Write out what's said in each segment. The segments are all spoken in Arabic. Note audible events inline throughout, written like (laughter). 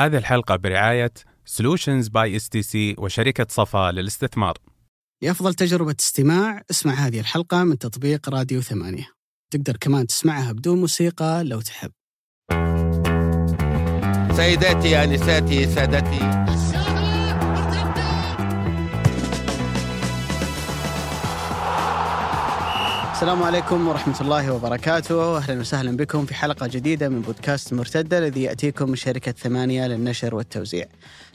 هذه الحلقة برعاية Solutions by STC وشركة صفا للاستثمار. لأفضل تجربة استماع. اسمع هذه الحلقة من تطبيق راديو ثمانية. تقدر كمان تسمعها بدون موسيقى لو تحب. سيداتي آنساتي سادتي. السلام عليكم ورحمة الله وبركاته. أهلا وسهلا بكم في حلقة جديدة من بودكاست مرتدة الذي يأتيكم من شركة ثمانية للنشر والتوزيع.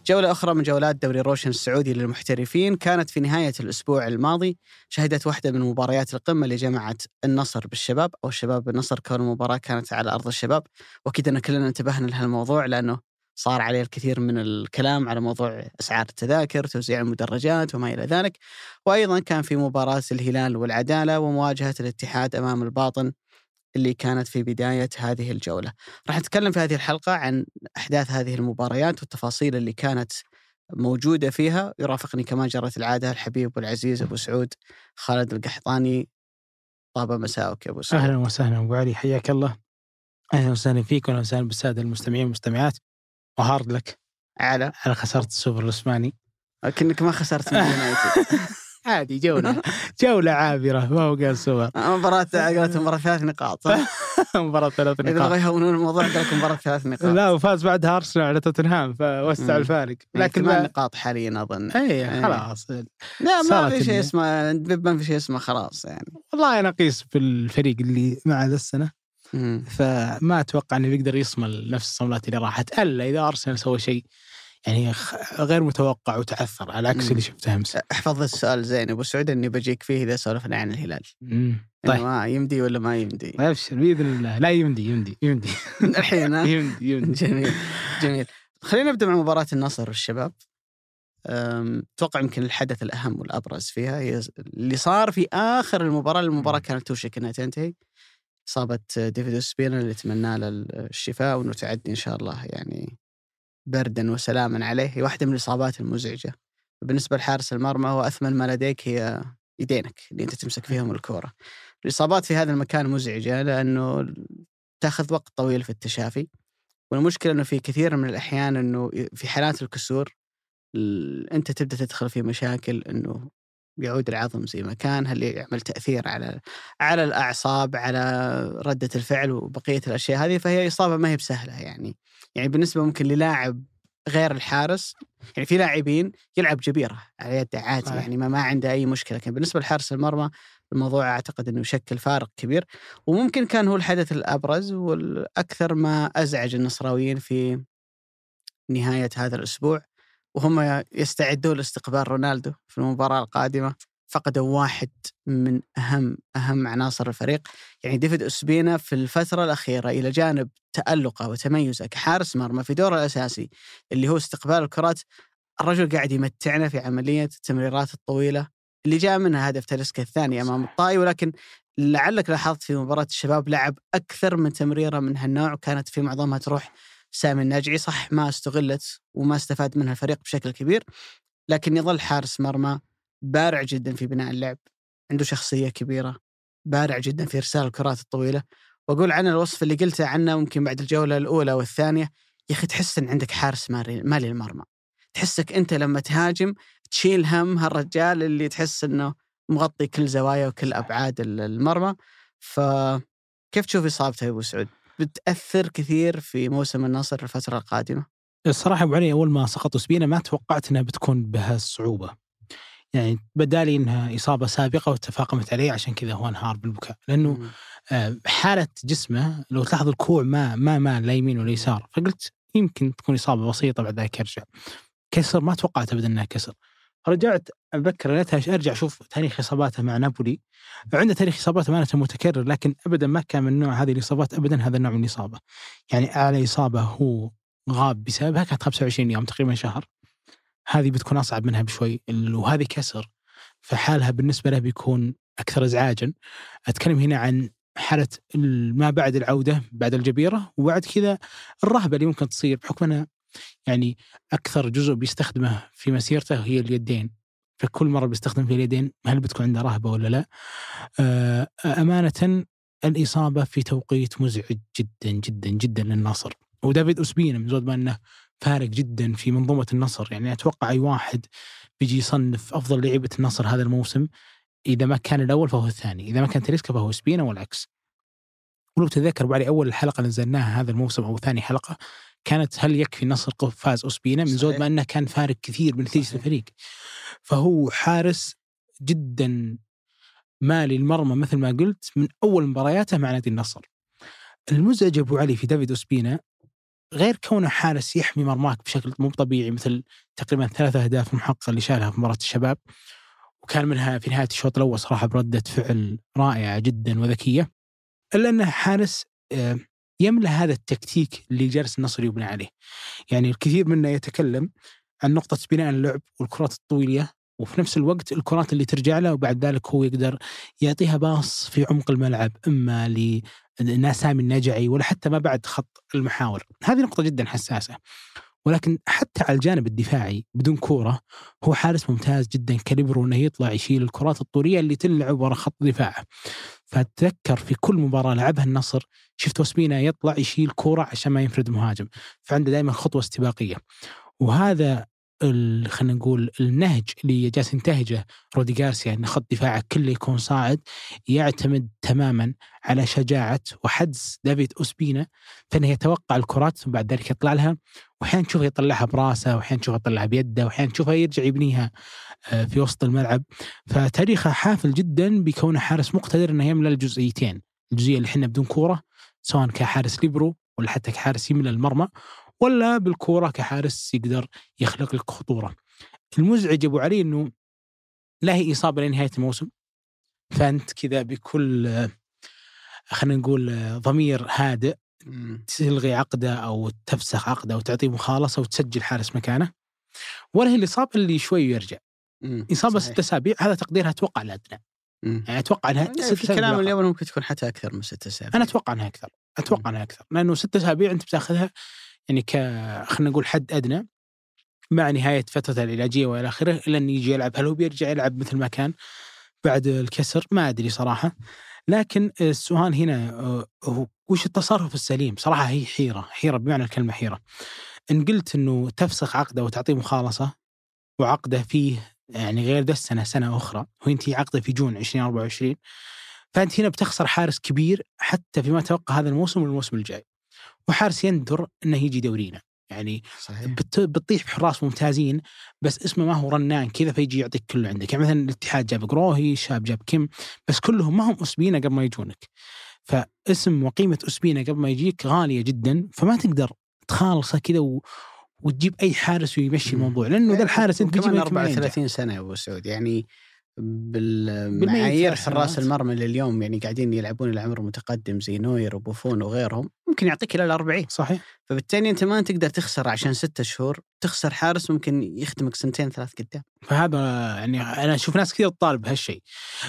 جولة أخرى من جولات دوري روشن السعودي للمحترفين كانت في نهاية الأسبوع الماضي. شهدت واحدة من مباريات القمة اللي جمعت النصر بالشباب أو الشباب بالنصر كون المباراة كانت على أرض الشباب. وأكيد أن كلنا انتبهنا لهالموضوع لأنه صار عليه الكثير من الكلام على موضوع إسعار التذاكر، توزيع المدرجات وما إلى ذلك، وأيضا كان في مباراة الهلال والعدالة ومواجهة الاتحاد أمام الباطن اللي كانت في بداية هذه الجولة. راح نتكلم في هذه الحلقة عن أحداث هذه المباريات والتفاصيل اللي كانت موجودة فيها، يرافقني كما جرت العادة الحبيب والعزيز أبو سعود خالد القحطاني. طاب مساءك يا أبو سعود. أهلا وسهلا أبو علي حياك الله. أهلا وسهلا فيك واهلا وسهلا بالسادة المستمعين والمستمعات. و hard luck. على. على خسارة السوبر العثماني. لكنك ما خسرت من يونايتد (laughs) عادي جولة. (laughs) جولة عابرة ما هو قال سوبر. مباراة قالت مباراة ثلاث نقاط؟ (laughs) مباراة ثلاث إذا نقاط. بغوا يهونون الموضوع قال لك مباراة ثلاث نقاط. لا وفاز بعدها أرسنال على توتنهام فوسع. الفارق. لكن لكن ثمان ما نقاط حاليا أظن. اي خلاص. لا ما في شيء اسمه ما في شيء اسمه خلاص يعني. والله أنا اقيس بالفريق اللي مع ذا السنة. مم. فما أتوقع إنه بيقدر يصمل نفس الصملات اللي راحت ألا إذا ارسنال سوى شيء يعني غير متوقع وتعثر على عكس. اللي شفته أمس أحفظ السؤال زين أبو سعود إني بجيك فيه إذا سولفنا عن الهلال. طيب. ما يمدي ولا ما يمدي ابشر بإذن الله لا يمدي يمدي يمدي (laughs) الحين؟ (laughs) يمدي يمدي جميل جميل خلينا نبدأ مع مباراة النصر والشباب أتوقع يمكن الحدث الأهم والأبرز فيها هي اللي صار في آخر المباراة، المباراة كانت توشك إنها تنتهي. اصابه ديفيد اوسبينا اللي نتمنى له الشفاء وانه تعدي إن شاء الله يعني بردا وسلاما عليه، هي واحدة من الإصابات المزعجة. بالنسبة لحارس المرمى هو أثمن ما لديك هي يدينك اللي أنت تمسك فيهم الكورة. الإصابات في هذا المكان مزعجة لأنه تأخذ وقت طويل في التشافي. والمشكلة إنه في كثير من الأحيان إنه في حالات الكسور ال- أنت تبدأ تدخل في مشاكل إنه يعود العظم زي ما كان هل يعمل تأثير على على الأعصاب على ردة الفعل وبقية الأشياء هذه؟ فهي إصابة ما هي بسهلة يعني. يعني بالنسبة ممكن للاعب غير الحارس يعني في لاعبين يلعب جبيرة على يده عادي صحيح. يعني ما, ما عنده أي مشكلة. لكن بالنسبة لحارس المرمى الموضوع أعتقد إنه يشكل فارق كبير. وممكن كان هو الحدث الأبرز والأكثر ما أزعج النصراويين في نهاية هذا الأسبوع. وهم يستعدون لاستقبال رونالدو في المباراة القادمة. فقدوا واحد من أهم أهم عناصر الفريق. يعني ديفيد اسبينا في الفترة الأخيرة إلى جانب تألقه وتميزه كحارس مرمى في دوره الأساسي اللي هو استقبال الكرات الرجل قاعد يمتعنا في عملية التمريرات الطويلة اللي جاء منها هدف تاليسكا الثاني أمام الطائي. ولكن لعلك لاحظت في مباراة الشباب لعب أكثر من تمريرة من هالنوع وكانت في معظمها تروح سامي الناجعي صح ما استغلت وما استفاد منها الفريق بشكل كبير لكن يظل حارس مرمى بارع جدا في بناء اللعب عنده شخصية كبيرة بارع جدا في إرسال الكرات الطويلة. وأقول عن الوصف اللي قلته عنه ممكن بعد الجولة الأولى والثانية يا أخي تحس إن عندك حارس مالي المرمى. تحسك أنت لما تهاجم تشيل هم هالرجال اللي تحس إنه مغطي كل زوايا وكل أبعاد ال- المرمى. فكيف تشوف إصابته يا أبو سعود؟ بتأثر كثير في موسم النصر الفترة القادمة؟ الصراحة أبو علي أول ما سقط سبينا ما توقعت إنها بتكون بهالصعوبة. يعني بدالي إنها إصابة سابقة وتفاقمت عليه عشان كذا هو انهار بالبكاء. لأنه آه، حالة جسمه لو تلاحظ الكوع ما ما مال لا يمين ولا يسار فقلت يمكن تكون إصابة بسيطة بعد ذلك يرجع كسر ما توقعت ابدا إنها كسر. رجعت أتذكر ليتها أرجع أشوف تاريخ اصاباته مع نابولي. عنده تاريخ إصابات امانه متكرر لكن ابدا ما كان من نوع هذه الإصابات ابدا هذا النوع من الإصابة. يعني اعلى إصابة هو غاب بسببها كانت 25 يوم تقريبا شهر. هذه بتكون أصعب منها بشوي وهذه كسر فحالها بالنسبة له بيكون أكثر ازعاجا. أتكلم هنا عن حالة ال- ما بعد العودة بعد الجبيرة وبعد كذا الرهبة اللي ممكن تصير بحكم انه يعني أكثر جزء بيستخدمه في مسيرته هي اليدين فكل مرة بيستخدم فيه اليدين هل بتكون عنده رهبة ولا لا؟ آه، أمانة الإصابة في توقيت مزعج جدا جدا جدا للناصر ودافيد اوسبينا من زود ما إنه فارق جدا في منظومة النصر يعني أتوقع أي واحد بيجي يصنف أفضل لعيبة النصر هذا الموسم إذا ما كان الأول فهو الثاني، إذا ما كان تريسكا فهو سبينا والعكس. ولو تتذكر بعد أول حلقة نزلناها هذا الموسم أو ثاني حلقة كانت هل يكفي النصر فاز أوسبينا من زود. ما إنه كان فارق كثير من نتيجه صحيح. الفريق. فهو حارس جدا مالي المرمى مثل ما قلت من أول مبارياته مع نادي النصر. المزعج أبو علي في دافيد أوسبينا غير كونه حارس يحمي مرماك بشكل مو طبيعي مثل تقريبا ثلاث أهداف محققه اللي شالها في مباراة الشباب وكان منها في نهاية الشوط الأول صراحة بردة فعل رائعة جدا وذكية إلا أنه حارس آه، يملأ هذا التكتيك اللي جالس النصر يبني عليه. يعني الكثير منا يتكلم عن نقطة بناء اللعب والكرات الطويلة وفي نفس الوقت الكرات اللي ترجع له وبعد ذلك هو يقدر يعطيها باص في عمق الملعب إما لناسامي النجعي ولا حتى ما بعد خط المحاور. هذه نقطة جدا حساسة. ولكن حتى على الجانب الدفاعي بدون كورة هو حارس ممتاز جدا كاليبرو إنه يطلع يشيل الكرات الطولية اللي تلعب ورا خط دفاعه. فاتذكر في كل مباراة لعبها النصر شفت وسبينا يطلع يشيل كورة عشان ما ينفرد مهاجم. فعنده دائما خطوة استباقية. وهذا خلينا نقول النهج اللي جالس ينتهجه رودي جارسيا إن خط دفاعك كله يكون صاعد يعتمد تماما على شجاعة وحدس دافيد أوسبينا. فانه يتوقع الكرات ثم بعد ذلك يطلع لها واحيانا تشوفه يطلعها براسه واحيانا تشوفه يطلعها بيده واحيانا تشوفه يرجع يبنيها آه، في وسط الملعب. فتاريخه حافل جدا بكونه حارس مقتدر إنه يملأ الجزئيتين. الجزئية اللي إحنا بدون كورة سواء كحارس ليبرو ولا حتى كحارس يملى المرمى. ولا بالكورة كحارس يقدر يخلق لك خطورة. المزعج أبو علي إنه لا هي إصابة لنهاية الموسم فأنت كذا بكل خلينا نقول ضمير هادئ. تلغي عقده أو تفسخ عقده وتعطيه مخالصة وتسجل حارس مكانه ولا هي الإصابة اللي شوي يرجع. إصابة. ست أسابيع هذا تقديرها أتوقع الادنى. يعني أتوقع أنها يعني ست في كلام. اليوم ممكن تكون حتى أكثر من ست أسابيع أنا أتوقع أنها أكثر أتوقع أنها أكثر لأنه ست أسابيع أنت بتاخذها يعني ك خلينا نقول حد أدنى مع نهاية فترته العلاجية وإلى آخره إلى انه يجي يلعب هل هو بيرجع يلعب مثل ما كان بعد الكسر ما أدري صراحة لكن السؤال هنا آه، هو وش التصرف السليم؟ صراحة هي حيرة، حيرة بمعنى الكلمة حيرة. إن قلت إنه تفسخ عقده وتعطيه مخالصة وعقده فيه يعني غير ذا السنة سنة أخرى وينتهي عقده في جون 2024 فأنت هنا بتخسر حارس كبير حتى فيما توقع هذا الموسم والموسم الجاي. وحارس يندر إنه يجي دورينا، يعني صحيح. بت- بتطيح بحراس ممتازين بس اسمه ما هو رنان كذا فيجي يعطيك كله عندك. يعني مثلا الاتحاد جاب قروهي الشاب جاب كيم بس كلهم ما هم اسبينا قبل ما يجونك. فاسم وقيمة اسبينا قبل ما يجيك غالية جدا فما تقدر تخالصه كذا و... وتجيب أي حارس ويمشي. الموضوع. لأنه ذا الحارس أنت كمان بتجيبه ما ينجح. 34 سنة يا أبو سعود. يعني بالمعايير حراس. المرمى اللي اليوم يعني قاعدين يلعبون إلى عمر متقدم زي نوير وبوفون وغيرهم ممكن يعطيك إلى ال 40 صحيح. فبالتالي أنت ما تقدر تخسر عشان ستة شهور تخسر حارس ممكن يخدمك سنتين ثلاث قدام. فهذا يعني أنا أشوف ناس كثير تطالب بهالشيء.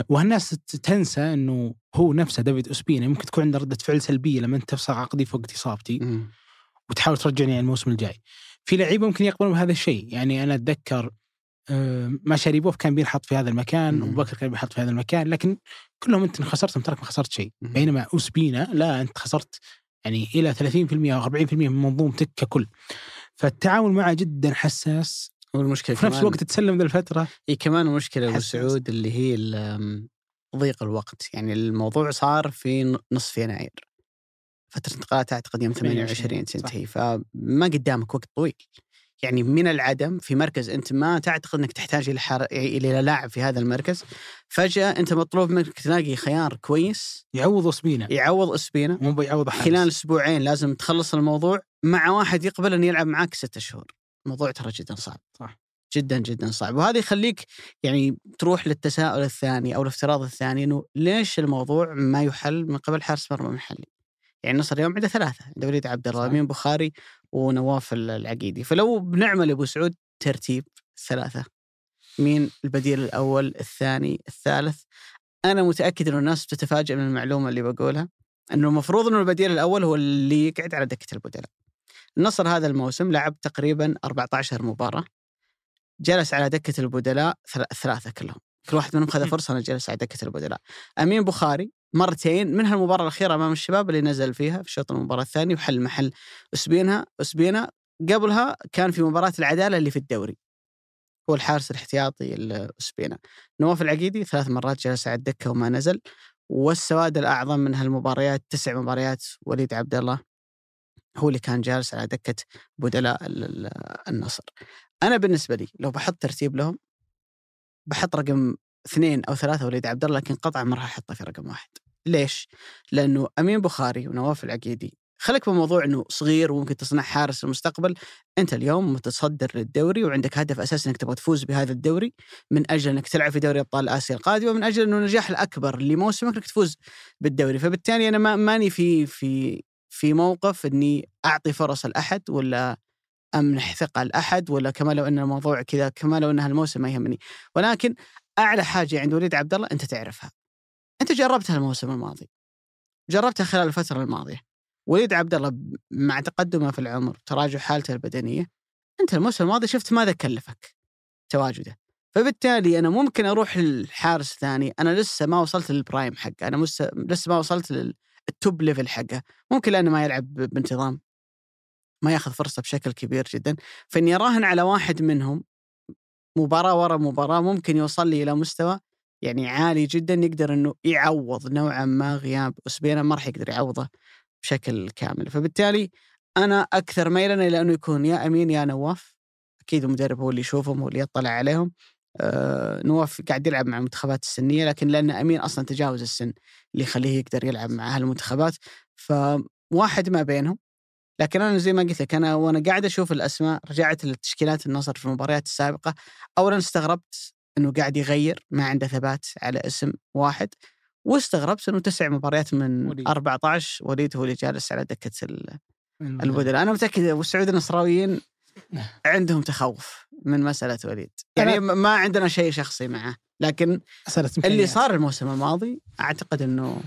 وهالناس تنسى إنه هو نفسه دافيد اسبينا ممكن تكون عنده ردة فعل سلبية لما أنت تفسخ عقدي فوق اصابتي وتحاول ترجعني على الموسم الجاي. في لعيبة ممكن يقبلون بهذا الشيء، يعني أنا أتذكر آه، ما شاريبوف كان بينحط في هذا المكان مم. وبكر كان بينحط في هذا المكان لكن كلهم أنت خسرتهم تراك ما خسرت شيء،. بينما أوسبينا لا أنت خسرت يعني إلى 30% أو 40% من منظومتك ككل. فالتعامل معه جدا حساس والمشكلة وفي نفس الوقت تسلم ذا الفترة هي كمان المشكلة أبو. سعود اللي هي ضيق الوقت يعني الموضوع صار في نصف يناير فترة انتقالات أعتقد يوم 28 تنتهي فما قدامك وقت طويل يعني من العدم في مركز أنت ما تعتقد إنك تحتاج إلى حر... إلى لاعب في هذا المركز. فجأة أنت مطلوب منك تلاقي خيار كويس. يعوض اوسبينا يعوض اسبينا مو بيعوض حارس. خلال أسبوعين لازم تخلص الموضوع مع واحد يقبل إنه يلعب معاك ستة شهور. الموضوع ترى جدا صعب. صح. جدا جدا صعب. وهذا يخليك يعني تروح للتساؤل الثاني أو الافتراض الثاني إنه ليش الموضوع ما يحل من قبل حارس مرمى محلي؟ يعني النصر اليوم عنده ثلاثة عنده وليد عبد الله. أمين بخاري ونواف العقيدي فلو بنعمل أبو سعود ترتيب الثلاثه مين البديل الأول الثاني الثالث أنا متأكد إنه الناس بتتفاجئ من المعلومة اللي بقولها إنه المفروض إنه البديل الأول هو اللي يقعد على دكة البدلاء. النصر هذا الموسم لعب تقريبا 14 مباراة جلس على دكة البدلاء ثل- ثلاثة كلهم، كل واحد منهم خذ فرصة إنه جلس على دكة البدلاء. أمين بخاري مرتين منها المباراة الأخيرة أمام الشباب اللي نزل فيها في شوط المباراة الثاني وحل محل أسبينها اسبينا قبلها كان في مباراة العدالة اللي في الدوري هو الحارس الاحتياطي لاسبينا نواف العقيدي ثلاث مرات جلس على الدكة وما نزل والسواد الأعظم من هالمباريات تسع مباريات وليد عبد الله هو اللي كان جالس على دكة بدلاء النصر. أنا بالنسبة لي لو بحط ترتيب لهم بحط رقم اثنين أو ثلاثة وليد عبد الله لكن قطعا ما راح أحطه في رقم واحد. ليش؟ لأنه أمين بخاري ونواف العقيدي خليك بموضوع إنه صغير وممكن تصنع حارس المستقبل، أنت اليوم متصدر للدوري وعندك هدف أساسي إنك تبغى تفوز بهذا الدوري من أجل إنك تلعب في دوري أبطال آسيا القادم ومن أجل إنه النجاح الأكبر لموسمك إنك تفوز بالدوري، فبالتالي أنا ما ماني في في في موقف إني أعطي فرص لأحد ولا أمنح ثقة لأحد ولا كما لو أن الموضوع كذا كما لو أن هالموسم ما يهمني، ولكن أعلى حاجة عند وليد عبد الله أنت تعرفها. أنت جربتها الموسم الماضي. جربتها خلال الفترة الماضية. وليد عبد الله مع تقدمه في العمر تراجع حالته البدنية أنت الموسم الماضي شفت ماذا كلفك؟ تواجده. فبالتالي أنا ممكن أروح للحارس الثاني أنا لسه ما وصلت للبرايم حقه أنا لسه ما وصلت لل top level حقه. ممكن لأنه ما يلعب بانتظام. ما ياخذ فرصة بشكل كبير جدا. فإني أراهن على واحد منهم مباراة ورا مباراة ممكن يوصل لي إلى مستوى يعني عالي جدا يقدر إنه يعوض نوعا ما غياب اسبينا ما راح يقدر يعوضه بشكل كامل. فبالتالي أنا أكثر ميلا إلى أنه يكون يا أمين يا نواف. أكيد المدرب هو اللي يشوفهم هو اللي يطلع عليهم. آه نواف قاعد يلعب مع المنتخبات السنية لكن لأن أمين أصلا تجاوز السن اللي يخليه يقدر يلعب مع هالمنتخبات فواحد ما بينهم. لكن أنا زي ما قلت لك أنا وأنا قاعد أشوف الأسماء رجعت لتشكيلات النصر في المباريات السابقة. اولا استغربت إنه قاعد يغير ما عنده ثبات على اسم واحد واستغربت إنه تسع مباريات من وليد. 14 وليد هو اللي جالس على دكة البدلاء. أنا متأكد ابو سعود النصراويين (laughs) عندهم تخوف من مسألة وليد. يعني ما عندنا شيء شخصي معه لكن اللي صار الموسم الماضي أعتقد إنه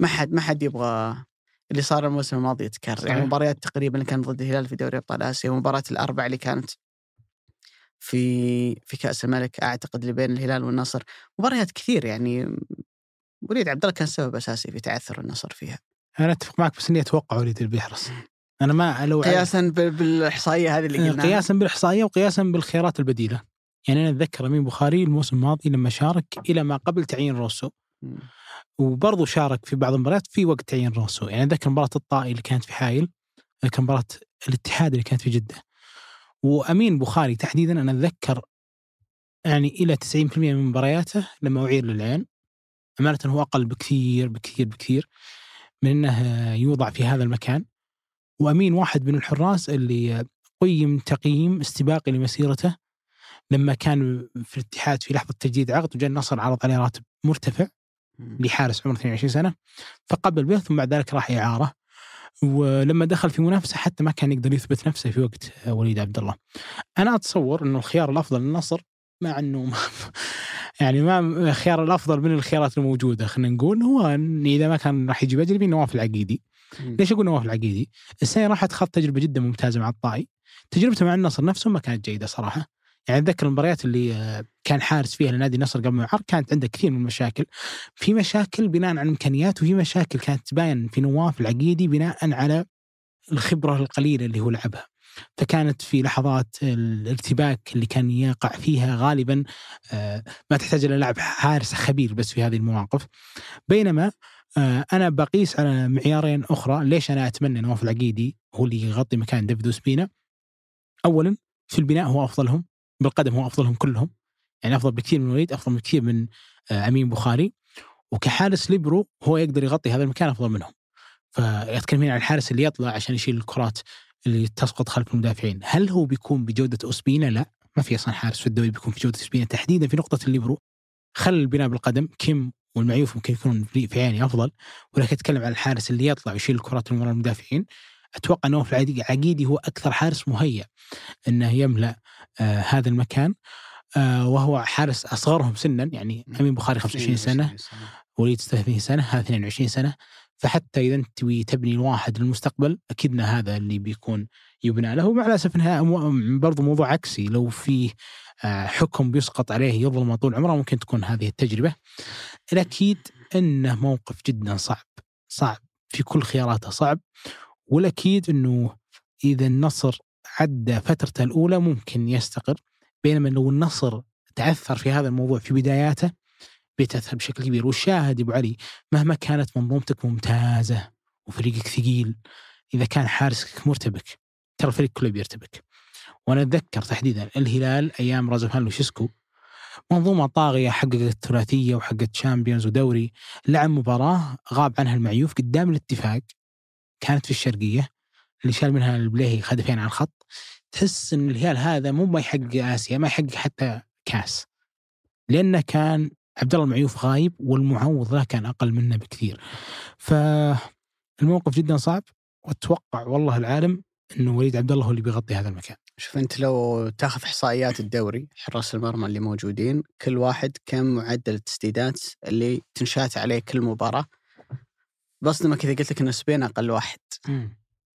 ما حد ما حد يبغى اللي صار الموسم الماضي يتكرر. يعني مباريات تقريبا اللي كانت ضد الهلال في دوري أبطال آسيا ومباراة الأربع اللي كانت في في كأس الملك أعتقد اللي بين الهلال والنصر مباريات كثير يعني وليد عبد الله كان سبب أساسي في تعثر النصر فيها. أنا أتفق معك بس إني أتوقع وليد اللي بيحرص أنا ما لو قياسا بالإحصائية هذه اللي قلناها. قياسا بالإحصائية وقياسا بالخيارات البديلة. يعني أنا أتذكر أمين بخاري الموسم الماضي لما شارك إلى ما قبل تعيين روسو. وبرضه شارك في بعض المباريات في وقت تعيين روسو. يعني أتذكر مباراة الطائي اللي كانت في حايل أتذكر مباراة الاتحاد اللي كانت في جدة. وأمين بخاري تحديدا أنا أتذكر يعني إلى 90% من مبارياته لما اعير للعين. أمانة هو أقل بكثير بكثير بكثير من إنه يوضع في هذا المكان. وأمين واحد من الحراس اللي قيم تقييم استباقي لمسيرته لما كان في الاتحاد في لحظة تجديد عقد وجاء النصر عرض عليه راتب مرتفع لحارس عمره 22 سنة. فقبل به ثم بعد ذلك راح إعارة. ولما دخل في منافسة حتى ما كان يقدر يثبت نفسه في وقت وليد عبد الله. أنا أتصور إنه الخيار الأفضل للنصر مع إنه ما (laughs) يعني ما الخيار الأفضل من الخيارات الموجودة خلينا نقول هو إن إذا ما كان راح يجيب اجنبي نواف العقيدي. ليش أقول نواف العقيدي؟ السنة راحت خط تجربة جدا ممتازة مع الطائي. تجربته مع النصر نفسه ما كانت جيدة صراحة. يعني أتذكر المباريات اللي آه، كان حارس فيها لنادي النصر قبل ما كانت عنده كثير من المشاكل. في مشاكل بناء على الإمكانيات وفي مشاكل كانت تباين في نواف العقيدي بناء على الخبرة القليلة اللي هو لعبها. فكانت في لحظات الارتباك اللي كان يقع فيها غالبا آه، ما تحتاج إلى لاعب حارس خبير بس في هذه المواقف. بينما آه، أنا بقيس على معيارين أخرى. ليش أنا أتمنى نواف العقيدي هو اللي يغطي مكان ديفيد وسبينا اولا في البناء هو أفضلهم. بالقدم هو أفضلهم كلهم. يعني أفضل بكثير من وليد أفضل بكثير من آه، أمين بخاري. وكحارس ليبرو هو يقدر يغطي هذا المكان أفضل منهم. فيتكلمين عن الحارس اللي يطلع عشان يشيل الكرات اللي تسقط خلف المدافعين. هل هو بيكون بجودة أوسبينا؟ لا ما في أصلا حارس في الدوري بيكون في جوده أوسبينا. تحديدا في نقطة الليبرو خل البناء بالقدم. كيم والمعيوف ممكن يكونون في عيني أفضل. ولكن أتكلم عن الحارس اللي يطلع ويشيل الكرات من المدافعين. أتوقع أنه نواف العقيدي هو أكثر حارس مهيأ إنه يملأ آه هذا المكان. آه وهو حارس أصغرهم سنا يعني أمين بخاري 25 سنة وليد 36 سنة هذا 22 سنة. فحتى إذا أنت تبي تبني الواحد للمستقبل أكيد إن هذا اللي بيكون يبنى له. مع الأسف إنها برضو موضوع عكسي. لو في آه، حكم بيسقط عليه يظلم طول عمره ممكن تكون هذه التجربة. الأكيد إنه موقف جدا صعب. صعب. في كل خياراته صعب. والاكيد إنه إذا النصر عدى فترته الأولى ممكن يستقر بينما لو النصر تعثر في هذا الموضوع في بداياته بيتاثر بشكل كبير. والشاهد أبو علي مهما كانت منظومتك ممتازة وفريقك ثقيل إذا كان حارسك مرتبك ترى الفريق كله بيرتبك. وأنا أتذكر تحديدا الهلال أيام رازفان لوشيسكو منظومة طاغية حققت ثلاثيه وحققت Champions ودوري لعب مباراة غاب عنها المعيوف قدام الاتفاق كانت في الشرقية اللي شال منها البليهي هدفين على الخط. تحس إن الهلال هذا مو ما يحقق آسيا ما يحقق حتى كاس. لأنه كان عبد الله المعيوف غايب والمعوض له كان أقل منه بكثير. فالموقف جدا صعب وأتوقع والله العالم إنه وليد عبد الله هو اللي بيغطي هذا المكان. شوف أنت لو تاخذ إحصائيات الدوري حراس المرمى اللي موجودين كل واحد كم معدل التسديدات اللي تنشأت عليه كل مباراة. بصدمك إذا قلت لك ان سبين أقل واحد.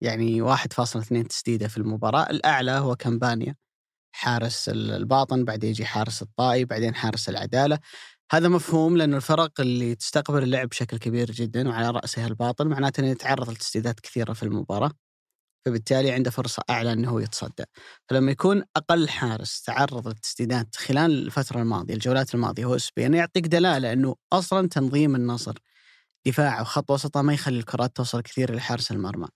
يعني 1.2 تسديدة في المباراة. الأعلى هو كامبانيا. حارس الباطن بعدين يجي حارس الطائي بعدين حارس العدالة. هذا مفهوم لأن الفرق اللي تستقبل اللعب بشكل كبير جدا وعلى رأسها الباطن معناته أنه يتعرض لتسديدات كثيرة في المباراة. فبالتالي عنده فرصة أعلى أنه هو يتصدى. فلما يكون أقل حارس تعرض للتسديدات خلال الفترة الماضية الجولات الماضية هو سبين يعطيك دلالة أنه أصلا تنظيم النصر دفاع وخط وسطه ما يخلي الكرات توصل كثير لحارس المرمى.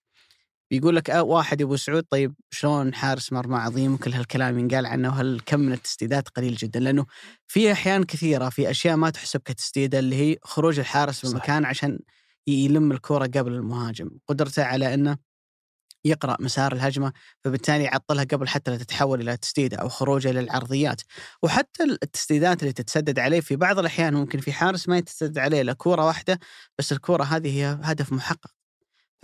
بيقول لك آه واحد ابو سعود طيب شلون حارس مرمى عظيم وكل هالكلام ينقال عنه وهل كم من التسديدات قليل جدا؟ لأنه في أحيان كثيرة في أشياء ما تحسب كتسديدة اللي هي خروج الحارس من مكان عشان يلم الكره قبل المهاجم. قدرته على إنه يقرأ مسار الهجمة فبالتالي يعطلها قبل حتى لا تتحول إلى تسديدة أو خروجه للعرضيات وحتى التسديدات اللي تتسدد عليه في بعض الأحيان ممكن في حارس ما يتسدد عليه إلا كوره واحدة بس الكوره هذه هي هدف محقق.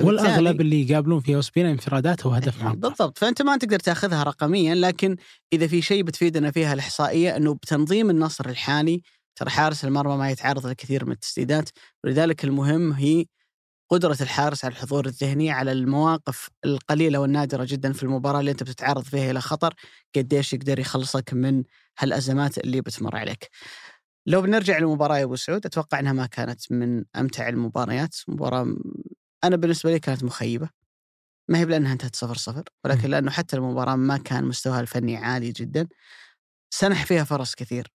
والأغلب اللي يقابلون فيها وسبينا انفرادات وهدف محقق. بالضبط. فأنت ما تقدر تأخذها رقميا لكن إذا في شيء بتفيدنا فيها الإحصائية إنه بتنظيم النصر الحالي ترى حارس المرمى ما يتعرض لكثير من التسديدات ولذلك المهم هي قدرة الحارس على الحضور الذهني على المواقف القليلة والنادرة جدا في المباراة اللي أنت بتتعرض فيها إلى خطر قديش يقدر يخلصك من هالأزمات اللي بتمر عليك. لو بنرجع للمباراة يا أبو سعود أتوقع أنها ما كانت من أمتع المباريات. مباراة أنا بالنسبة لي كانت مخيبة. ما هي لأنها انتهت صفر صفر ولكن لأنه حتى المباراة ما كان مستواها الفني عالي جدا. سنح فيها فرص كثير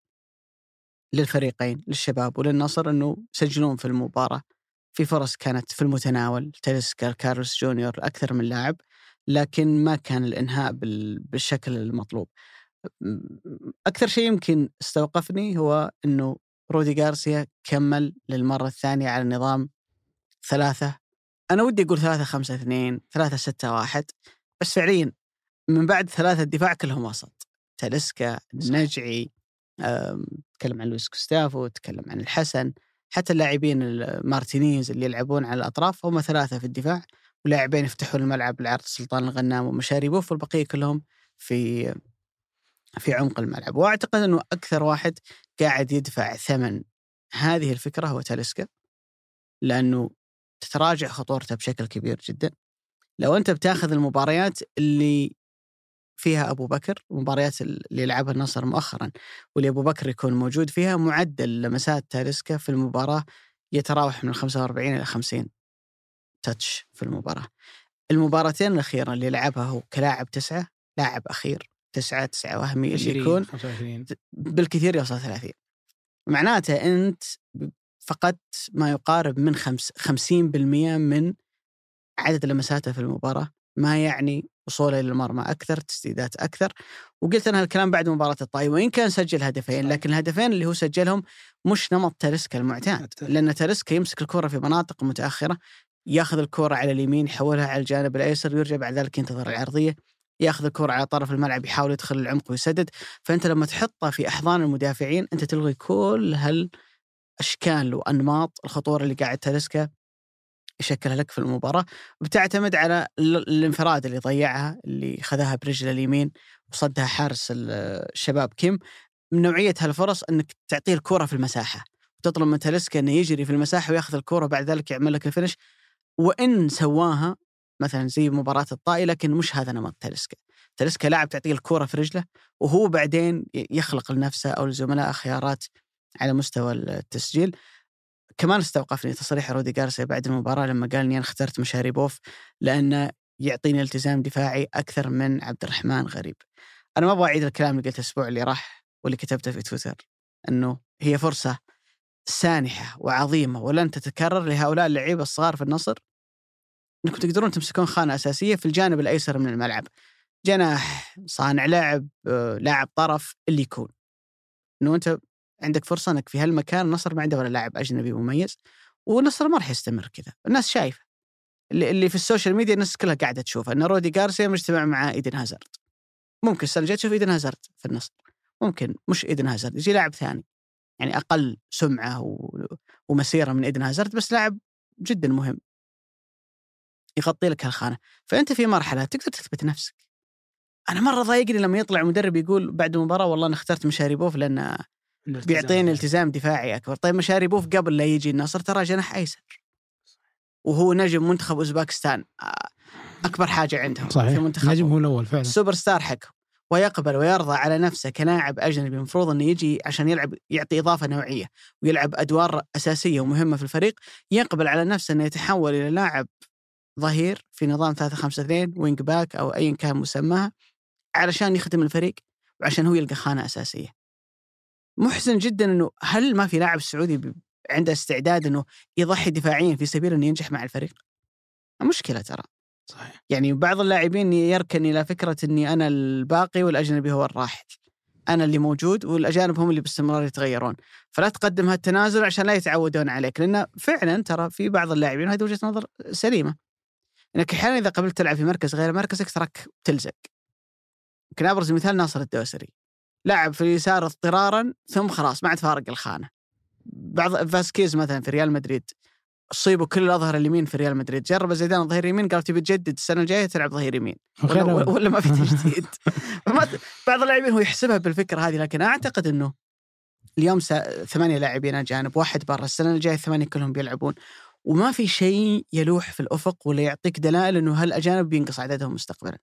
للفريقين للشباب وللنصر أنه يسجلون في المباراة. في فرص كانت في المتناول تيلسكا كارلوس جونيور أكثر من لاعب لكن ما كان الإنهاء بالشكل المطلوب. أكثر شيء يمكن استوقفني هو أنه رودي غارسيا كمل للمرة الثانية على نظام ثلاثة. أنا ودي أقول ثلاثة خمسة اثنين ثلاثة ستة واحد بس فعليا من بعد ثلاثة الدفاع كلهم وسط. تاليسكا النجعي تكلم عن لويس غوستافو تكلم عن الحسن. حتى اللاعبين المارتينيز اللي يلعبون على الأطراف هم ثلاثة في الدفاع ولاعبين يفتحون الملعب لعرض سلطان الغنام ومشاريبوف والبقية كلهم في في عمق الملعب. وأعتقد إنه أكثر واحد قاعد يدفع ثمن هذه الفكرة هو تاليسكا لأنه تتراجع خطورته بشكل كبير جدا. لو أنت بتاخذ المباريات اللي فيها أبو بكر المباريات اللي لعبها النصر مؤخرا واللي أبو بكر يكون موجود فيها معدل لمسات تاليسكا في المباراة يتراوح من 45 إلى 50 تاتش في المباراة. المباراتين الأخيرة اللي لعبها هو كلاعب تسعة لاعب أخير تسعة تسعة وهمي اللي يكون 25. بالكثير يوصل 30 معناته أنت فقدت ما يقارب من 50% من عدد لمساته في المباراة ما يعني وصوله للمرمى أكثر تسديدات أكثر وقلت أنا هالكلام بعد مباراة الطائي وإن كان سجل هدفين لكن الهدفين اللي هو سجلهم مش نمط تاليسكا المعتاد لأن تاليسكا يمسك الكرة في مناطق متأخرة يأخذ الكرة على اليمين يحولها على الجانب الأيسر ويرجع بعد ذلك ينتظر العرضية يأخذ الكرة على طرف الملعب يحاول يدخل العمق ويسدد. فأنت لما تحطه في أحضان المدافعين أنت تلغي كل هالأشكال وأنماط الخطورة اللي قاعد تاليسكا يشكلها لك في المباراة بتعتمد على الانفراد اللي ضيعها اللي خذاها برجله اليمين وصدها حارس الشباب كيم. من نوعية هالفرص أنك تعطيه الكرة في المساحة وتطلب من تاليسكا أنه يجري في المساحة وياخذ الكرة وبعد ذلك يعمل لك الفينش. وإن سواها مثلا زي مباراة الطائي لكن مش هذا نمط تاليسكا. تاليسكا لاعب تعطيه الكرة في رجله وهو بعدين يخلق لنفسه أو لزملائه خيارات على مستوى التسجيل. كمان استوقفني تصريح رودي جارسيا بعد المباراة لما قال إني أنا اخترت مشاريبوف لأنه يعطيني التزام دفاعي أكثر من عبد الرحمن غريب. أنا ما أبغى أعيد الكلام اللي قلته الأسبوع اللي راح واللي كتبته في تويتر إنه هي فرصة سانحة وعظيمة ولن تتكرر لهؤلاء اللعيبة الصغار في النصر إنكم تقدرون تمسكون خانة أساسية في الجانب الأيسر من الملعب. جناح، صانع لعب، آه، لاعب طرف اللي يكون. إنه أنت عندك فرصة إنك في هالمكان النصر ما عنده ولا لاعب أجنبي مميز والنصر ما راح يستمر كذا، الناس شايفة. اللي في ال social media الناس كلها قاعدة تشوف إن رودي جارسيا مجتمع مع إيدن هازارد. ممكن السنة الجاية تشوف إيدن هازارد في النصر. ممكن مش إيدن هازارد يجي لاعب ثاني. يعني أقل سمعة و... ومسيرة من إيدن هازارد بس لاعب جدا مهم. يغطي لك هالخانة، فأنت في مرحلة تقدر تثبت نفسك. أنا مرة ضايقني لما يطلع مدرب يقول بعد المباراة والله أنا اخترت مشاريبوف لأن بيعطيني التزام دفاعي أكبر، طيب مشاريبوف قبل لا يجي النصر ترى جناح أيسر. وهو نجم منتخب أوزباكستان آه، أكبر حاجة عندهم صحيح. في منتخب نجم هو الأول فعلا. السوبر ستار حقهم ويقبل ويرضى على نفسه كلاعب أجنبي المفروض إنه يجي عشان يلعب يعطي إضافة نوعية ويلعب أدوار أساسية ومهمة في الفريق. يقبل على نفسه إنه يتحول إلى لاعب ظهير في نظام 3 5 2 wing back أو ايا كان مسماها علشان يخدم الفريق وعشان هو يلقى خانة أساسية. محزن جدا إنه هل ما في لاعب سعودي عنده استعداد إنه يضحي دفاعيا في سبيل إنه ينجح مع الفريق؟ مشكلة ترى. صحيح يعني بعض اللاعبين يركن إلى فكرة إني أنا الباقي والاجنبي هو الراحل. أنا اللي موجود والأجانب هم اللي باستمرار يتغيرون، فلا تقدم هالتنازل عشان لا يتعودون عليك، لأن فعلا ترى في بعض اللاعبين هذه وجهة نظر سليمة. إنك أحيانا إذا قبلت تلعب في مركز غير مركزك تراك تلزق. يمكن أبرز مثال ناصر الدوسري. لعب في اليسار اضطرارا ثم خلاص ما عاد فارق الخانة. بعض فاسكيز مثلا في ريال مدريد اصيبوا كل الاظهر اليمين في ريال مدريد، جرب زيدان ظهير يمين قال تبي تجدد السنة الجاية تلعب ظهير يمين. (laughs) ولا, ولا ما في (laughs) تجديد بعض اللاعبين هو يحسبها بالفكرة هذه لكن أعتقد إنه اليوم. ثمانية لاعبين اجانب واحد برا السنة الجاية الثمانية كلهم بيلعبون وما في شيء يلوح في الأفق ولا يعطيك دلائل إنه هالأجانب بينقص عددهم مستقبلا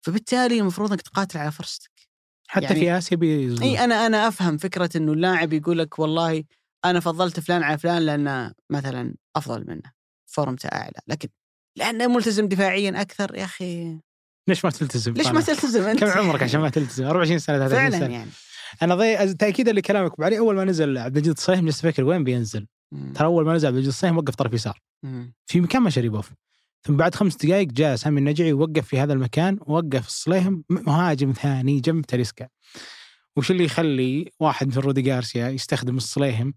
فبالتالي المفروض إنك تقاتل على فرصتك حتى يعني- في اسيا بيزول. إي أنا أنا أفهم فكرة إنه اللاعب يقول لك والله أنا فضلت فلان على فلان لأنه مثلا أفضل منه فورمته اعلى لكن لأنه ملتزم دفاعيا أكثر يا أخي ليش ما تلتزم ليش ما؟ تلتزم أنت كم عمرك عشان ما تلتزم 24 سنة 23 فعلا سنة يعني أنا ضي... تاكيدا لكلامك ابو علي أول ما نزل عبد المجيد الصيف جلست أفكر وين بينزل. ترى أول ما نزل عبد المجيد الصيف وقف طرف يسار. في مكان ما شريبوف ثم بعد خمس دقائق جاء سامي النجعي ووقف في هذا المكان ووقف الصليهم مهاجم ثاني جنب تاليسكا وش اللي يخلي واحد مثل رودي جارسيا يستخدم الصليهم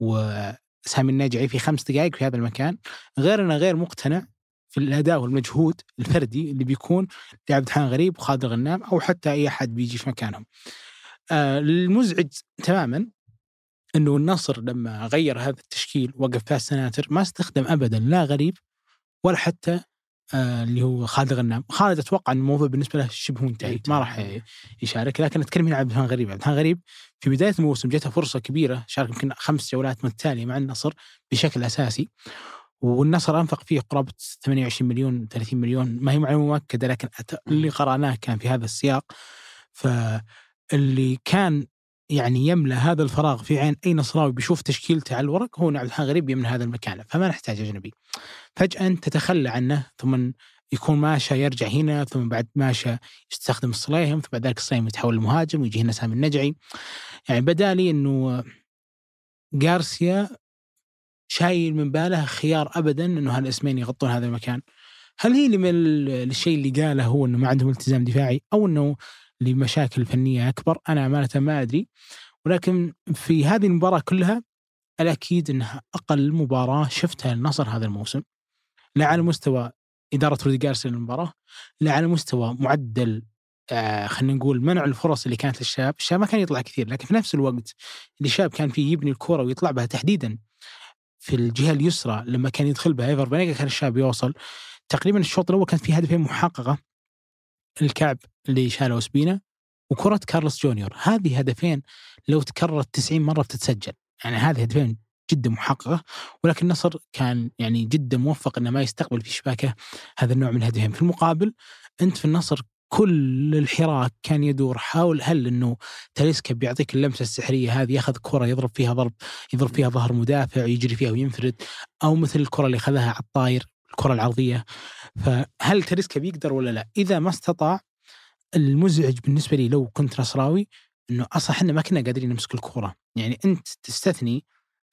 وسامي النجعي في خمس دقائق في هذا المكان غير إنه غير مقتنع في الأداء والمجهود الفردي اللي بيكون لعبد الرحمن غريب وخالد الغنام أو حتى أي أحد بيجي في مكانهم. آه المزعج تماما إنه النصر لما غير هذا التشكيل وقف فيها السناتر ما استخدم ابدا لا غريب ولا حتى آه اللي هو خالد الغنام، خالد أتوقع ان الموضوع بالنسبة له شبه منتهي ما راح يشارك. لكن أتكلم هنا عن عبد الرحمن غريب، عبد الرحمن غريب في بداية الموسم جاته فرصة كبيرة شارك يمكن خمس جولات متتاليه مع النصر بشكل أساسي. والنصر أنفق فيه قرابة 28 مليون 30 مليون. ما هي معلومة مؤكدة لكن اللي قرأناه كان في هذا السياق. فاللي كان يعني يملأ هذا الفراغ في عين أي نصراوي بيشوف تشكيلته على الورق هو عبد الرحمن غريب يملى هذا المكان فما نحتاج اجنبي فجأة تتخلى عنه ثم يكون ماشى يرجع هنا ثم بعد ماشى يستخدم الصليهم ثم بعد ذلك الصليهم يتحول لمهاجم ويجي هنا سامي النجعي. يعني بدالي إنه جارسيا شايل من باله خيار ابدا إنه هالاسمين يغطون هذا المكان. هل هي من الشيء اللي قاله هو إنه ما عندهم التزام دفاعي أو إنه لمشاكل فنية أكبر. أنا امانه ما أدري. ولكن في هذه المباراة كلها الاكيد إنها أقل مباراة شفتها النصر هذا الموسم. لا على مستوى إدارة رودي جارسيا للمباراة لا على مستوى معدل آه خلينا نقول منع الفرص اللي كانت للشباب، الشباب ما كان يطلع كثير لكن في نفس الوقت اللي الشاب كان فيه يبني الكره ويطلع بها تحديدا في الجهة اليسرى لما كان يدخل بها إيفر كان الشاب يوصل. تقريبا الشوط الأول كانت في هدفين محققة. الكعب اللي شاله سبينا وكرة كارلوس جونيور. هذه هدفين لو تكررت 90 مرة بتتسجل. يعني هذه هدفين جدا محققة ولكن النصر كان يعني جدا موفق إنه ما يستقبل في شباكة هذا النوع من الهدفين. في المقابل أنت في النصر كل الحراك كان يدور حول هل إنه تاليسكا بيعطيك اللمسة السحرية هذه ياخذ كرة يضرب فيها ضرب يضرب فيها ظهر مدافع يجري فيها وينفرد أو مثل الكرة اللي اخذها على الطاير الكرة العرضية. فهل تاليسكا بيقدر ولا لا؟ إذا ما استطاع المزعج بالنسبة لي لو كنت نصراوي إنه أصلا إحنا ما كنا قادرين نمسك الكوره، يعني أنت تستثني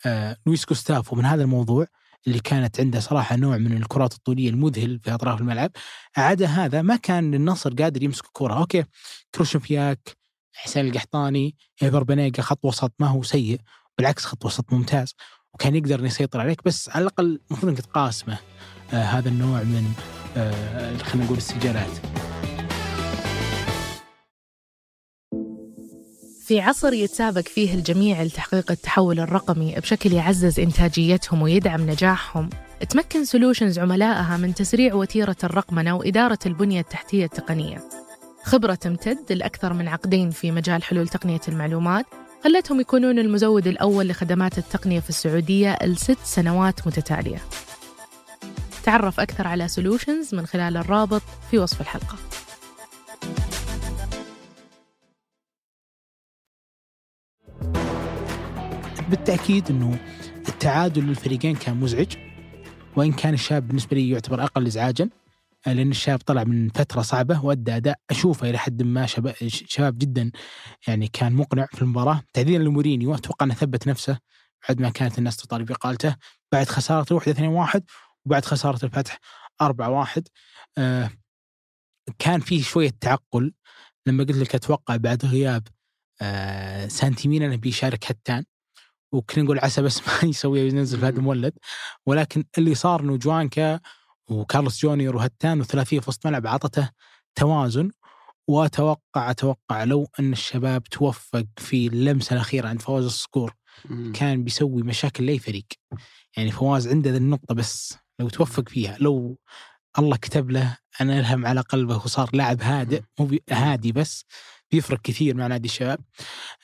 آه لويس جوستافو من هذا الموضوع اللي كانت عنده صراحة نوع من الكرات الطولية المذهل في أطراف الملعب، عدا هذا ما كان النصر قادر يمسك الكوره، okay كريشوفياك حسين القحطاني إيفر بنيجا خط وسط ما هو سيء. بالعكس خط وسط ممتاز. وكان يقدر يسيطر عليك بس على الأقل المفروض إنك تقاسمه آه هذا النوع من آه خلينا نقول السجالات في عصر يتسابق فيه الجميع لتحقيق التحول الرقمي بشكل يعزز إنتاجيتهم ويدعم نجاحهم تمكن سولوشنز عملائها من تسريع وتيرة الرقمنة وإدارة البنية التحتية التقنية. خبرة تمتد لأكثر من عقدين في مجال حلول تقنية المعلومات خلتهم يكونون المزود الأول لخدمات التقنية في السعودية لست سنوات متتالية. تعرف أكثر على سولوشنز من خلال الرابط في وصف الحلقة. بالتأكيد إنه التعادل للفريقين كان مزعج وإن كان الشاب بالنسبة لي يعتبر أقل ازعاجا. لأن الشاب طلع من فترة صعبة وأدى أداء أشوفه إلى حد ما شباب, شباب جدا يعني كان مقنع في المباراة. تحديدا لمورينيو أتوقع أنه ثبت نفسه بعد ما كانت الناس تطالب بإقالته. بعد خسارة الوحدة 2 1 وبعد خسارة الفتح 4 1 آه كان فيه شوية تعقل. لما قلت لك أتوقع بعد غياب آه سانتيمينا أنه بيشارك هتان وكنا نقول عسى بس (laughs) ما يسوي ينزل فهد مولد ولكن اللي صار إنه جوانكا وكارلوس جونيور وهتان وثلاثيه في وسط ملعب عطته توازن. واتوقع أتوقع لو أن الشباب توفق في اللمسة الأخيرة عند فواز الصقور كان بيسوي مشاكل لأي فريق. يعني فواز عنده ذا النقطة بس لو توفق فيها لو الله كتب له أن ألهم على قلبه وصار لاعب هادئ مو هادي بس بيفرق كثير مع نادي الشباب.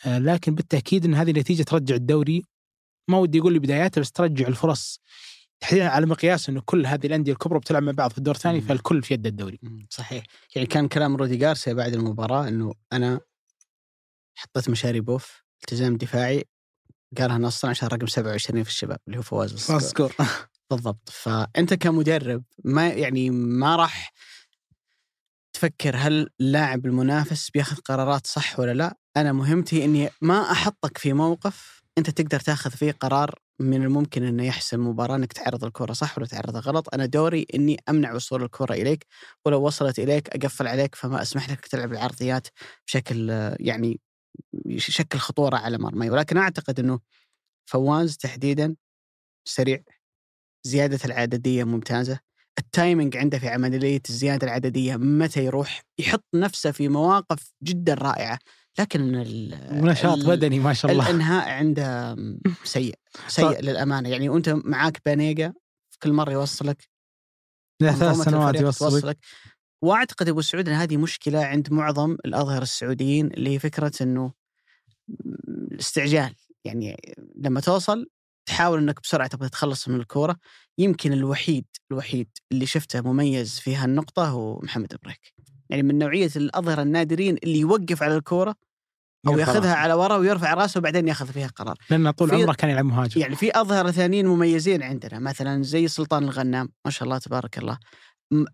آه لكن بالتأكيد إن هذه النتيجة ترجع الدوري ما ودي أقول لي بداياته بس ترجع الفرص تحديدا على مقياس إنه كل هذه الأندية الكبرى بتلعب مع بعض في الدور الثاني فالكل في يد الدوري. صحيح. يعني كان كلام رودي جارسيا بعد المباراة إنه أنا حطيت مشاريبوف التزام دفاعي قالها نصا عشان رقم 27 في الشباب اللي هو فواز الصقور. (laughs) بالضبط. فأنت كمدرب ما يعني ما راح تفكر هل اللاعب المنافس بياخذ قرارات صح ولا لا. أنا مهمتي إني ما أحطك في موقف أنت تقدر تاخذ فيه قرار من الممكن إنه يحسم مباراة إنك تعرض الكرة صح ولا تعرضها غلط، أنا دوري إني أمنع وصول الكرة إليك ولو وصلت إليك أقفل عليك فما أسمح لك تلعب العرضيات بشكل يعني يشكل خطورة على مرمي، ولكن أعتقد إنه فواز تحديدا سريع زيادة العددية ممتازة. ال timing عنده في عملية الزيادة العددية متى يروح؟ يحط نفسه في مواقف جدا رائعة. لكن نشاط بدني ما شاء الله. الإنهاء عنده سيء سيء للأمانة. يعني وأنت معاك بانيجا كل مرة يوصلك ثلاث سنوات يوصلك. وأعتقد أبو سعود إن هذه مشكلة عند معظم الاظهر السعوديين اللي هي فكرة إنه الاستعجال. يعني لما توصل تحاول إنك بسرعة تبغى تتخلص من الكورة. يمكن الوحيد الوحيد اللي شفته مميز في هالنقطة هو محمد بريك يعني من نوعية الأظهرة النادرين اللي يوقف على الكورة أو ياخذها على ورا ويرفع راسه وبعدين ياخذ فيها قرار لأنه طول عمره كان يلعب مهاجم. يعني في أظهرة ثانيين مميزين عندنا مثلا زي سلطان الغنام ما شاء الله تبارك الله.